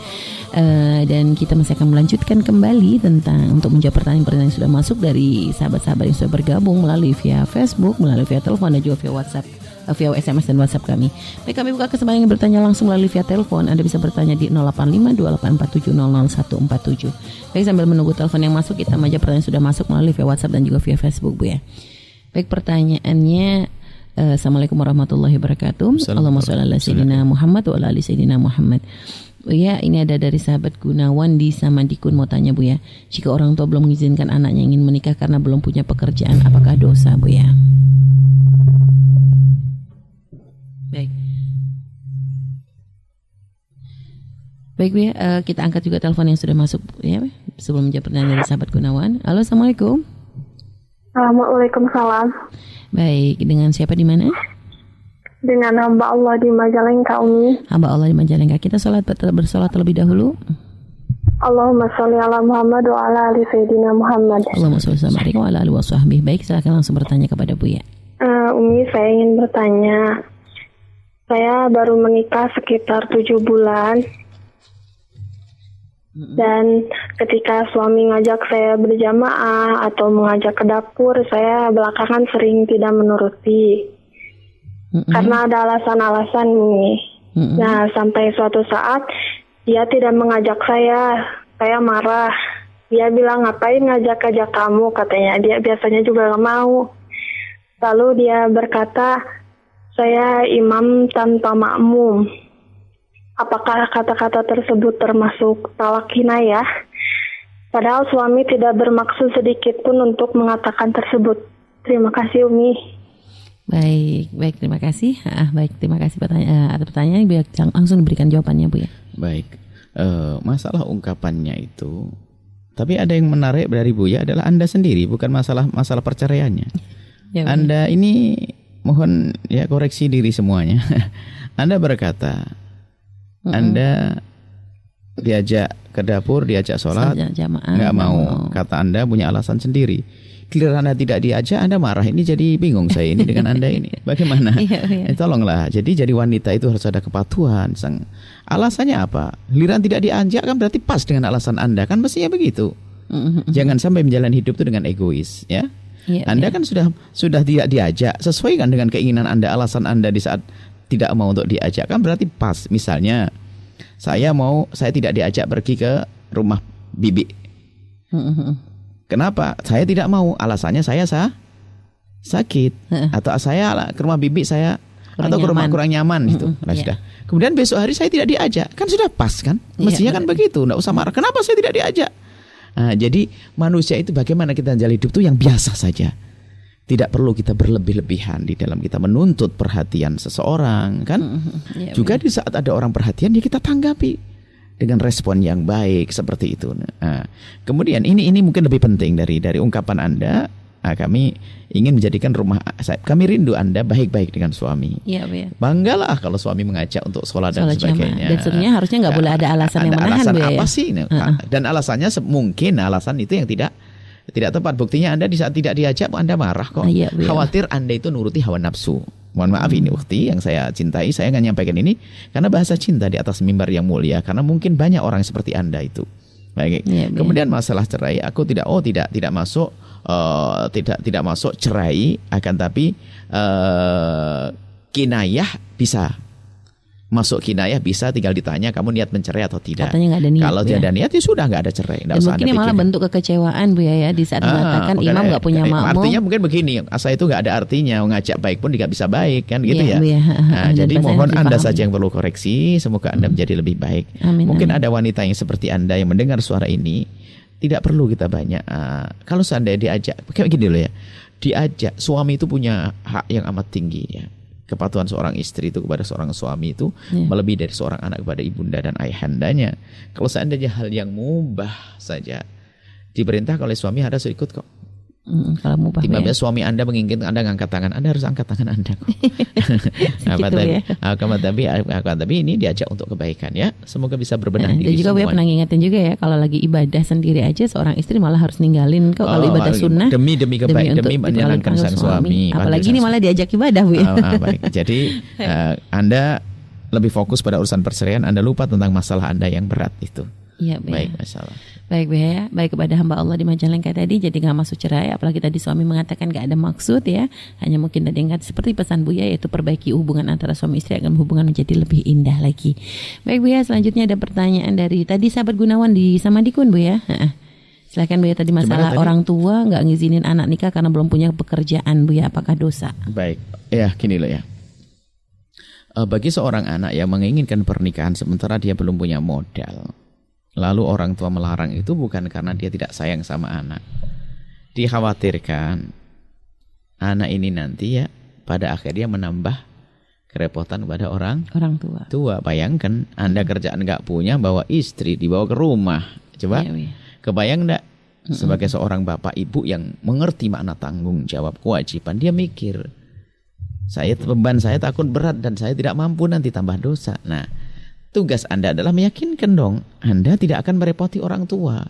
Uh, dan kita masih akan melanjutkan kembali tentang untuk menjawab pertanyaan-pertanyaan yang sudah masuk dari sahabat-sahabat yang sudah bergabung melalui via Facebook, melalui via telepon dan juga via WhatsApp via SMS dan WhatsApp kami. Baik, kami buka kesempatan yang bertanya langsung melalui via telepon. Anda bisa bertanya di 085284700147. Baik, sambil menunggu telepon yang masuk, kita aja pertanyaan sudah masuk melalui via WhatsApp dan juga via Facebook, Bu ya. Baik, pertanyaannya uh, Assalamualaikum warahmatullahi wabarakatuh. Allahumma sholli ala sayyidina Muhammad wa ala ali sayyidina Muhammad. Bu ya, ini ada dari sahabat Gunawan di Samadikun mau tanya Bu ya. Jika orang tua belum mengizinkan anaknya ingin menikah karena belum punya pekerjaan, apakah dosa Bu ya? Baik Bu ya, uh, kita angkat juga telepon yang sudah masuk ya sebelum menjawab pertanyaan dari sahabat Gunawan. Halo, Assalamualaikum.
Waalaikumsalam.
Baik, dengan siapa di mana?
dengan hamba Allah di Majalengka Umi.
Hamba Allah di Majalengka. Kita sholat bersolat terlebih dahulu.
Allahumma sholli ala Muhammad wa ala ali Sayyidina Muhammad.
Allahumma sholli wa ala ali wa sahbihi. Baik, silakan langsung bertanya kepada Bu ya.
Uh, Umi, saya ingin bertanya. Saya baru menikah sekitar tujuh bulan. Dan ketika suami ngajak saya berjamaah atau mengajak ke dapur, saya belakangan sering tidak menuruti mm-hmm. karena ada alasan-alasan nih. Mm-hmm. Nah, sampai suatu saat dia tidak mengajak saya, saya marah. Dia bilang ngapain ngajak-ngajak kamu katanya. Dia biasanya juga gak mau. Lalu dia berkata, saya imam tanpa makmum. Apakah kata-kata tersebut termasuk talak ya? Padahal suami tidak bermaksud sedikit pun untuk mengatakan tersebut. Terima kasih Umi.
Baik, baik terima kasih. Ah, baik terima kasih pertanyaan ada pertanyaan biar langsung diberikan jawabannya Bu ya.
Baik. Uh, masalah ungkapannya itu tapi ada yang menarik dari Bu ya adalah Anda sendiri bukan masalah masalah perceraiannya. Ya, anda ini mohon ya koreksi diri semuanya. anda berkata mm -mm. Anda diajak ke dapur, diajak sholat, nggak mau. Kata Anda punya alasan sendiri giliran Anda tidak diajak, Anda marah. Ini jadi bingung saya ini dengan Anda ini. Bagaimana? iya, iya. Eh, tolonglah. Jadi jadi wanita itu harus ada kepatuhan. Sang alasannya apa? Giliran tidak diajak kan berarti pas dengan alasan Anda. Kan mestinya begitu. Mm-hmm. Jangan sampai menjalani hidup itu dengan egois, ya. Iya, anda iya. kan sudah sudah tidak diajak, sesuaikan dengan keinginan Anda, alasan Anda di saat tidak mau untuk diajak kan berarti pas. Misalnya saya mau saya tidak diajak pergi ke rumah bibi. Mm-hmm. Kenapa? Saya tidak mau. Alasannya saya sah sakit atau saya ke rumah bibi saya kurang atau ke rumah kurang nyaman gitu. Mm -hmm, yeah. sudah. Kemudian besok hari saya tidak diajak. Kan sudah pas kan? Iya, Mestinya yeah, kan begitu. Enggak usah marah. Kenapa saya tidak diajak? Nah, jadi manusia itu bagaimana kita menjalani hidup itu yang biasa saja. Tidak perlu kita berlebih-lebihan di dalam kita menuntut perhatian seseorang kan. Mm -hmm, yeah, Juga di saat ada orang perhatian ya kita tanggapi dengan respon yang baik seperti itu. Nah, kemudian ini ini mungkin lebih penting dari dari ungkapan Anda. Nah, kami ingin menjadikan rumah saya, kami rindu Anda baik-baik dengan suami. Iya, ya. Banggalah kalau suami mengajak untuk sholat, sholat dan sebagainya.
Dan sebenarnya harusnya nggak boleh ada alasan ada yang menahan,
alasan ya. apa ya? sih? Uh-uh. Dan alasannya mungkin alasan itu yang tidak tidak tepat. Buktinya Anda di saat tidak diajak Anda marah kok. Iya, Khawatir Anda itu nuruti hawa nafsu. Mohon maaf ini ukti yang saya cintai, saya nggak nyampaikan ini karena bahasa cinta di atas mimbar yang mulia karena mungkin banyak orang seperti Anda itu. Baik. Ya, Kemudian masalah cerai, aku tidak oh tidak tidak masuk uh, tidak tidak masuk cerai akan tapi uh, kinayah bisa masuk kinayah bisa tinggal ditanya kamu niat mencerai atau tidak.
Katanya ada niat.
Kalau
tidak
ada niat ya sudah nggak ada cerai.
Dan mungkin ini malah bentuk kekecewaan bu ya, ya di saat ah, mengatakan imam nggak punya makmum.
Artinya mungkin begini, asa itu nggak ada artinya, ngajak baik pun tidak bisa baik kan gitu ya. ya. ya. Nah, jadi mohon anda saja yang perlu koreksi, semoga anda menjadi lebih baik. Amin, mungkin amin. ada wanita yang seperti anda yang mendengar suara ini tidak perlu kita banyak. Uh, kalau seandainya diajak, kayak gini loh ya, diajak suami itu punya hak yang amat tinggi ya kepatuhan seorang istri itu kepada seorang suami itu yeah. melebihi dari seorang anak kepada ibunda dan ayahandanya. Kalau seandainya hal yang mubah saja diperintah oleh suami harus ikut kok.
Mm, kalau mubah
Tiba-tiba
ya.
suami Anda menginginkan Anda ngangkat tangan, Anda harus angkat tangan Anda kok. Apa
Gitu
tapi,
ya.
apa tapi, apa tapi ini diajak untuk kebaikan ya. Semoga bisa berbenah
Nah, dan
diri
juga Buya
semua.
pernah ngingetin juga ya kalau lagi ibadah sendiri aja seorang istri malah harus ninggalin kok kalau
Oh,
ibadah sunnah
demi demi kebaik
untuk
demi menyenangkan sang suami.
Apalagi
Panggil
ini malah diajak ibadah Bu ya.
Ah, ah, baik. Jadi eh, Anda lebih fokus pada urusan perceraian, Anda lupa tentang masalah Anda yang berat itu.
Iya, Bu.
Baik, masalah.
Baik Bu ya, baik kepada hamba Allah di Majalengka tadi jadi nggak masuk cerai apalagi tadi suami mengatakan nggak ada maksud ya hanya mungkin tadi ingat seperti pesan Buya yaitu perbaiki hubungan antara suami istri agar hubungan menjadi lebih indah lagi. Baik Bu ya, selanjutnya ada pertanyaan dari tadi sahabat Gunawan di Samadikun Bu ya. Heeh. Silakan Bu ya tadi masalah
tadi?
orang tua nggak ngizinin anak nikah karena belum punya pekerjaan Bu ya apakah dosa?
Baik, ya gini loh ya. Eh, bagi seorang anak yang menginginkan pernikahan sementara dia belum punya modal, lalu orang tua melarang itu bukan karena dia tidak sayang sama anak. Dikhawatirkan anak ini nanti ya pada akhirnya menambah kerepotan kepada orang
Orang tua.
tua. Bayangkan Anda kerjaan nggak punya, bawa istri dibawa ke rumah. Coba
ya.
kebayang nggak sebagai seorang bapak ibu yang mengerti makna tanggung jawab kewajiban, dia mikir saya beban saya takut berat dan saya tidak mampu nanti tambah dosa. Nah, tugas Anda adalah meyakinkan dong Anda tidak akan merepoti orang tua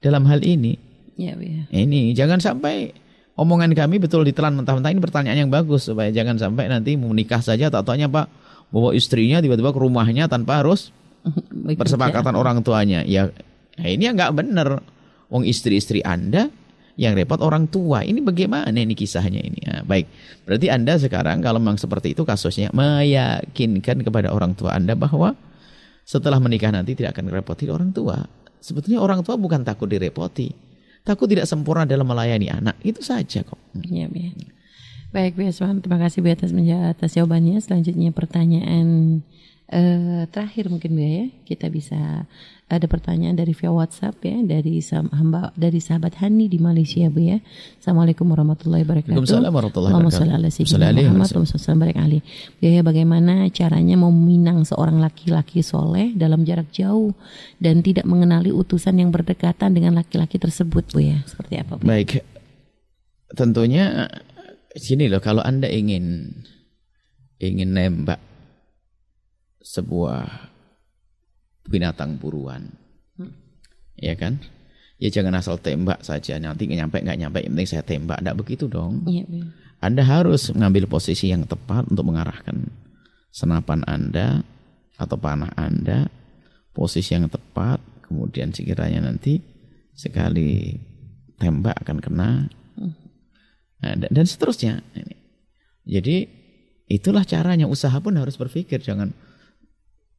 dalam hal ini.
Iya Bu ya.
Ini jangan sampai omongan kami betul ditelan mentah-mentah ini pertanyaan yang bagus supaya jangan sampai nanti menikah saja tak taunya Pak bawa istrinya tiba-tiba ke rumahnya tanpa harus persepakatan orang tuanya. Ya, nah ini nggak bener. Wong istri-istri Anda yang repot orang tua. Ini bagaimana ini kisahnya ini? Nah, baik, berarti Anda sekarang kalau memang seperti itu kasusnya meyakinkan kepada orang tua Anda bahwa setelah menikah nanti tidak akan merepoti orang tua. Sebetulnya orang tua bukan takut direpoti, takut tidak sempurna dalam melayani anak. Itu saja kok.
Iya, Bu ya. Baik, Bu. Terima kasih Bu atas, atas jawabannya. Selanjutnya pertanyaan eh, terakhir mungkin Bu ya. Kita bisa ada pertanyaan dari via WhatsApp ya dari hamba dari sahabat Hani di Malaysia Bu ya. Assalamualaikum warahmatullahi wabarakatuh.
Waalaikumsalam warahmatullahi wabarakatuh.
sholli ala sayyidina
Sholli alaihi
Muhammad
wasallam.
wa sallam barik alaihi. Bu ya, bagaimana caranya meminang seorang laki-laki soleh dalam jarak jauh dan tidak mengenali utusan yang berdekatan dengan laki-laki tersebut Bu ya. Seperti apa Bu?
Baik, tentunya sini loh kalau anda ingin ingin nembak sebuah binatang buruan, ya kan? Ya jangan asal tembak saja nanti nyampe nggak nyampe yang penting saya tembak, tidak begitu dong.
Bu.
Anda harus mengambil posisi yang tepat untuk mengarahkan senapan Anda atau panah Anda, posisi yang tepat, kemudian sekiranya nanti sekali tembak akan kena, Nah, dan, dan seterusnya. Ini. Jadi itulah caranya usaha pun harus berpikir jangan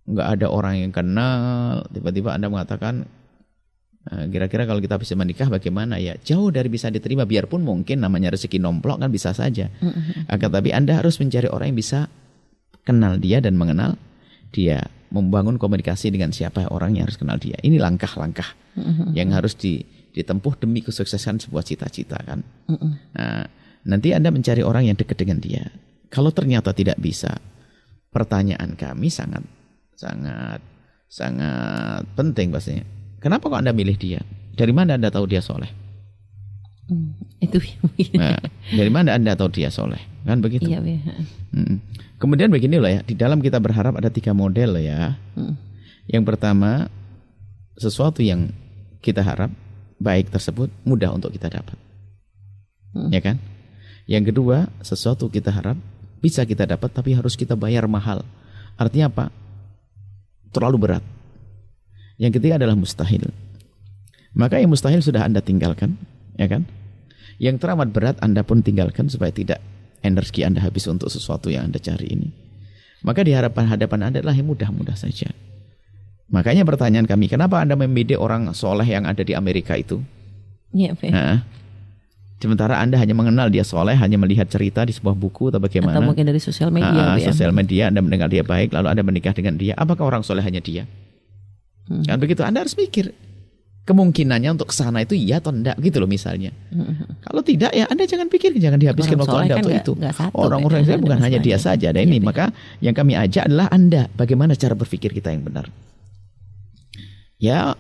nggak ada orang yang kenal. Tiba-tiba anda mengatakan "Eh, kira-kira kalau kita bisa menikah bagaimana? Ya jauh dari bisa diterima. Biarpun mungkin namanya rezeki nomplok kan bisa saja. Akan tapi anda harus mencari orang yang bisa kenal dia dan mengenal dia. Membangun komunikasi dengan siapa orang yang harus kenal dia. Ini langkah-langkah yang harus di, ditempuh demi kesuksesan sebuah cita-cita kan? Nah, nanti Anda mencari orang yang dekat dengan dia. Kalau ternyata tidak bisa, pertanyaan kami sangat sangat sangat penting pastinya. Kenapa kok Anda milih dia? Dari mana Anda tahu dia soleh?
Hmm, itu
Nah, dari mana Anda tahu dia soleh? Kan begitu.
iya Bu ya.
Mm. Kemudian begini loh ya, di dalam kita berharap ada tiga model ya.
Mm.
Yang pertama, sesuatu yang kita harap baik tersebut mudah untuk kita dapat.
Mm.
Ya kan? Yang kedua, sesuatu kita harap bisa kita dapat tapi harus kita bayar mahal. Artinya apa? Terlalu berat. Yang ketiga adalah mustahil. Maka yang mustahil sudah Anda tinggalkan, ya kan? Yang teramat berat Anda pun tinggalkan supaya tidak energi Anda habis untuk sesuatu yang Anda cari ini. Maka di hadapan hadapan Anda adalah yang mudah-mudah saja. Makanya pertanyaan kami, kenapa Anda membidik orang soleh yang ada di Amerika itu?
Iya ya.
Nah, sementara Anda hanya mengenal dia soleh, hanya melihat cerita di sebuah buku atau bagaimana?
Atau mungkin dari sosial media
Ah,
Bu ya.
sosial media Anda mendengar dia baik, lalu Anda menikah dengan dia. Apakah orang soleh hanya dia?
Hmm.
Kan begitu. Anda harus mikir kemungkinannya untuk ke sana itu iya atau enggak gitu loh misalnya. Kalau tidak ya Anda jangan pikir, jangan dihabiskan
Hmm.
Waktu Anda
kan
untuk
nggak-
itu.
satu,
Orang-orang saya bukan
ada
hanya dia saja. Dan
Iya,
ini maka yang kami ajak adalah Anda bagaimana cara berpikir kita yang benar. Ya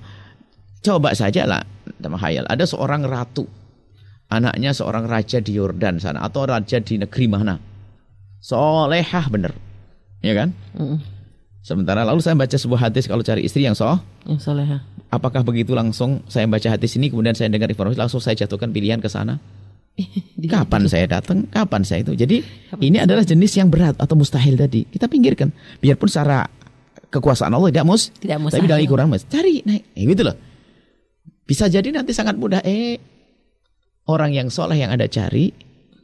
coba saja lah. Ada seorang ratu. Anaknya seorang raja di Yordan sana atau raja di negeri mana. Solehah bener. Ya kan?
Mm.
Sementara lalu saya baca sebuah hadis kalau cari istri yang soh.
Yang soleha.
Apakah begitu langsung saya baca hadis ini kemudian saya dengar informasi langsung saya jatuhkan pilihan ke sana? Kapan saya datang? Kapan saya itu? Jadi ini adalah jenis yang berat atau mustahil tadi. Kita pinggirkan. Biarpun secara kekuasaan Allah tidak mus,
Tidak
tapi dengan
mustahil.
ukuran mas. Cari naik, eh, gitu loh. Bisa jadi nanti sangat mudah. Eh orang yang soleh yang anda cari,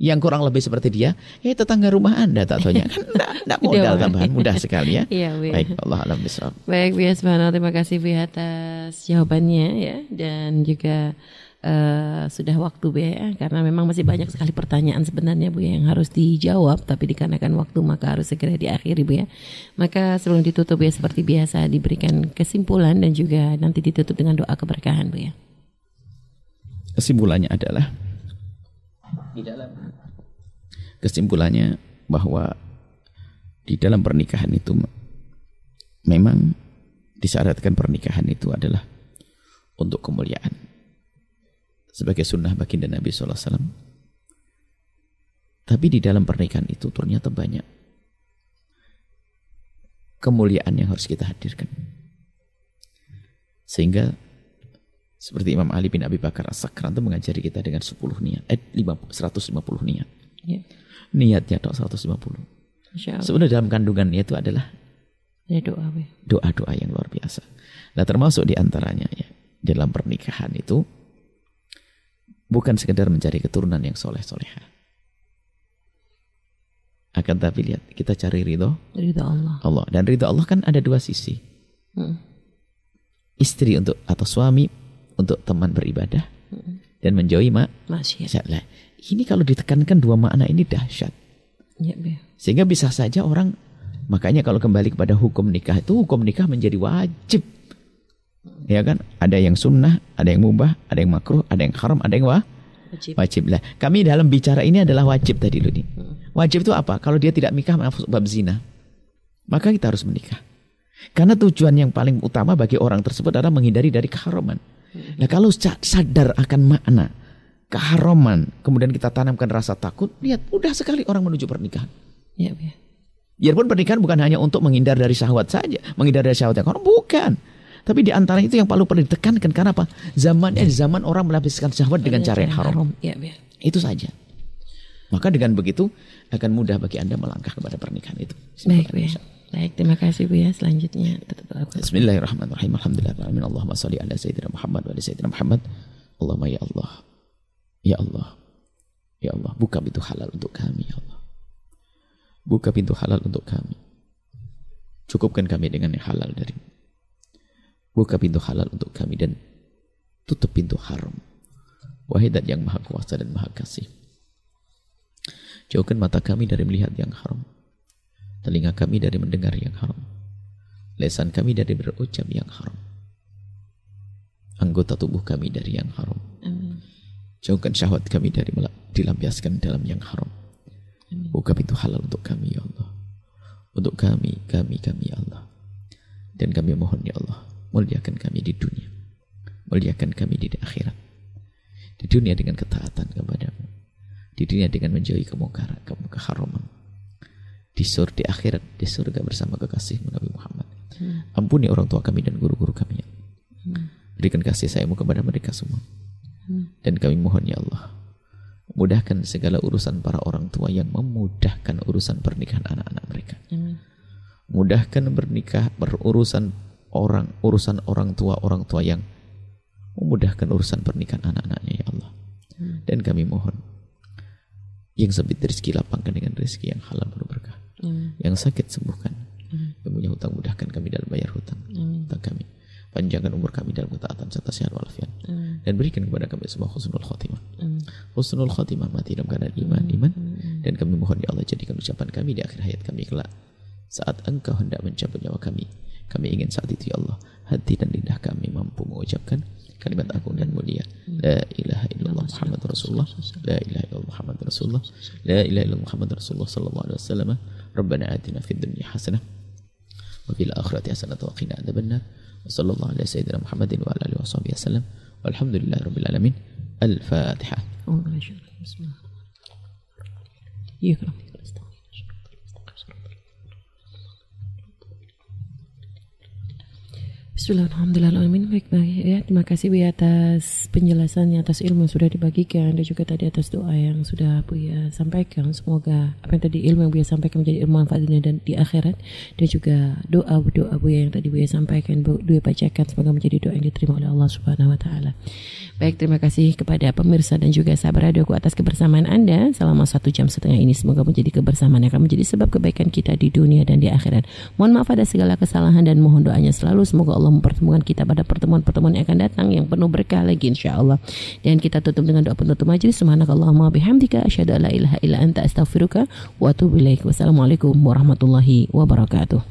yang kurang lebih seperti dia, eh tetangga rumah anda tak taunya kan tidak modal tambahan, mudah sekali ya.
Iya.
Baik, Allah alam bisawab.
Baik, Bu Yasmana, terima kasih Bu atas jawabannya ya dan juga eh, sudah waktu Bu ya karena memang masih banyak sekali pertanyaan sebenarnya Bu ya, yang harus dijawab tapi dikarenakan waktu maka harus segera diakhiri Bu ya. Maka sebelum ditutup ya seperti biasa diberikan kesimpulan dan juga nanti ditutup dengan doa keberkahan Bu ya.
Kesimpulannya adalah di dalam kesimpulannya bahwa di dalam pernikahan itu memang disyaratkan pernikahan itu adalah untuk kemuliaan sebagai sunnah baginda Nabi SAW. Tapi di dalam pernikahan itu ternyata banyak kemuliaan yang harus kita hadirkan. Sehingga seperti Imam Ali bin Abi Bakar As-Sakran itu mengajari kita dengan 10 niat, eh 50, 150 niat.
Ya.
Niatnya tok 150.
Masya Allah.
Sebenarnya dalam kandungannya itu adalah
Ya doa Bu. ya.
doa-doa yang luar biasa. Nah termasuk di antaranya ya, dalam pernikahan itu bukan sekedar mencari keturunan yang soleh-soleha. Akan tapi lihat, kita cari ridho
Ridha Allah.
Allah. Dan ridho Allah kan ada dua sisi.
Mm.
Istri untuk atau suami untuk teman beribadah dan menjauhi mak
Masyaallah.
Lah, ini kalau ditekankan dua makna ini dahsyat.
Ya, ya.
Sehingga bisa saja orang makanya kalau kembali kepada hukum nikah itu hukum nikah menjadi wajib. Ya kan? Ada yang sunnah, ada yang mubah, ada yang makruh, ada yang haram, ada yang wah,
Wajib.
wajib lah. Kami dalam bicara ini adalah wajib tadi loh nih. Wajib itu apa? Kalau dia tidak nikah masuk bab zina. Maka kita harus menikah. Karena tujuan yang paling utama bagi orang tersebut adalah menghindari dari keharaman. Nah kalau sa- sadar akan makna keharaman, kemudian kita tanamkan rasa takut, lihat mudah sekali orang menuju pernikahan.
Ya, ya.
Biarpun pernikahan bukan hanya untuk menghindar dari syahwat saja, menghindar dari syahwat yang haram, bukan. Tapi di antara itu yang paling perlu ditekankan karena apa? Zamannya zaman orang melapiskan syahwat dengan cara yang haram.
Ya, ya.
Itu saja. Maka dengan begitu akan mudah bagi Anda melangkah kepada pernikahan itu.
Baik, ya. Baik, terima kasih Bu ya. Selanjutnya.
Bismillahirrahmanirrahim. Alhamdulillahirrahmanirrahim. Allahumma salli ala Sayyidina Muhammad wa ala Sayyidina Muhammad. Allahumma ya Allah. Ya Allah. Ya Allah, buka pintu halal untuk kami, ya Allah. Buka pintu halal untuk kami. Cukupkan kami dengan yang halal dari Buka pintu halal untuk kami dan tutup pintu haram. Wahai Dat yang maha kuasa dan maha kasih. Jauhkan mata kami dari melihat yang haram. Telinga kami dari mendengar yang haram. Lesan kami dari berucap yang haram. Anggota tubuh kami dari yang haram.
Amin.
Jauhkan syahwat kami dari dilampiaskan dalam yang haram. Buka pintu halal untuk kami ya Allah. Untuk kami, kami, kami ya Allah. Dan kami mohon ya Allah, muliakan kami di dunia. Muliakan kami di akhirat. Di dunia dengan ketaatan kepadamu. Di dunia dengan menjauhi kemungkaran, ke- keharaman. Di surga, di akhirat, di surga bersama kekasihmu Nabi Muhammad. Ampuni orang tua kami dan guru-guru kami. ya Allah. Berikan kasih sayangmu kepada mereka semua. Dan kami mohon ya Allah. Mudahkan segala urusan para orang tua yang memudahkan urusan pernikahan anak-anak mereka.
Amin.
Mudahkan bernikah berurusan orang urusan orang tua orang tua yang memudahkan urusan pernikahan anak-anaknya ya Allah. Dan kami mohon yang sempit rezeki lapangkan dengan rezeki yang halal penuh berkah.
Amin.
Yang sakit sembuhkan. Yang punya hutang mudahkan kami dalam bayar hutang. Hutang kami. Panjangkan umur kami dalam ketaatan serta sehat walafiat. Dan berikan kepada kami semua khusnul khotimah. Husnul khotimah mati dalam keadaan iman, iman. Dan kami mohon ya Allah jadikan ucapan kami di akhir hayat kami kelak. Saat engkau hendak mencabut nyawa kami. Kami ingin saat itu ya Allah. Hati dan lidah kami mampu mengucapkan kalimat agung dan mulia. La ilaha illallah Muhammad Rasulullah. La ilaha illallah Muhammad Rasulullah. La ilaha illallah Muhammad Rasulullah sallallahu alaihi wasallam. Rabbana atina fid dunya hasanah. وفي الآخرة حسنة وقنا عذاب النار. وصلى الله على سيدنا محمد وعلى آله وصحبه وسلم. والحمد لله رب العالمين. الفاتحة.
Iya, Bismillahirrahmanirrahim. Baik, baik ya. Terima kasih Bu atas penjelasannya, atas ilmu yang sudah dibagikan dan juga tadi atas doa yang sudah Bu ya sampaikan. Semoga apa yang tadi ilmu yang Bu ya sampaikan menjadi ilmu manfaat dunia dan di akhirat dan juga doa doa Bu yang tadi Bu ya sampaikan Bu ya bacakan semoga menjadi doa yang diterima oleh Allah Subhanahu wa taala. Baik, terima kasih kepada pemirsa dan juga sahabat radioku atas kebersamaan Anda selama satu jam setengah ini. Semoga menjadi kebersamaan yang akan menjadi sebab kebaikan kita di dunia dan di akhirat. Mohon maaf ada segala kesalahan dan mohon doanya selalu. Semoga Allah mempertemukan kita pada pertemuan-pertemuan yang akan datang yang penuh berkah lagi insya Allah. Dan kita tutup dengan doa penutup majelis. Subhanakallahumma bihamdika asyhadu an la ilaha illa anta astaghfiruka wa atubu ilaik. Wassalamualaikum warahmatullahi wabarakatuh.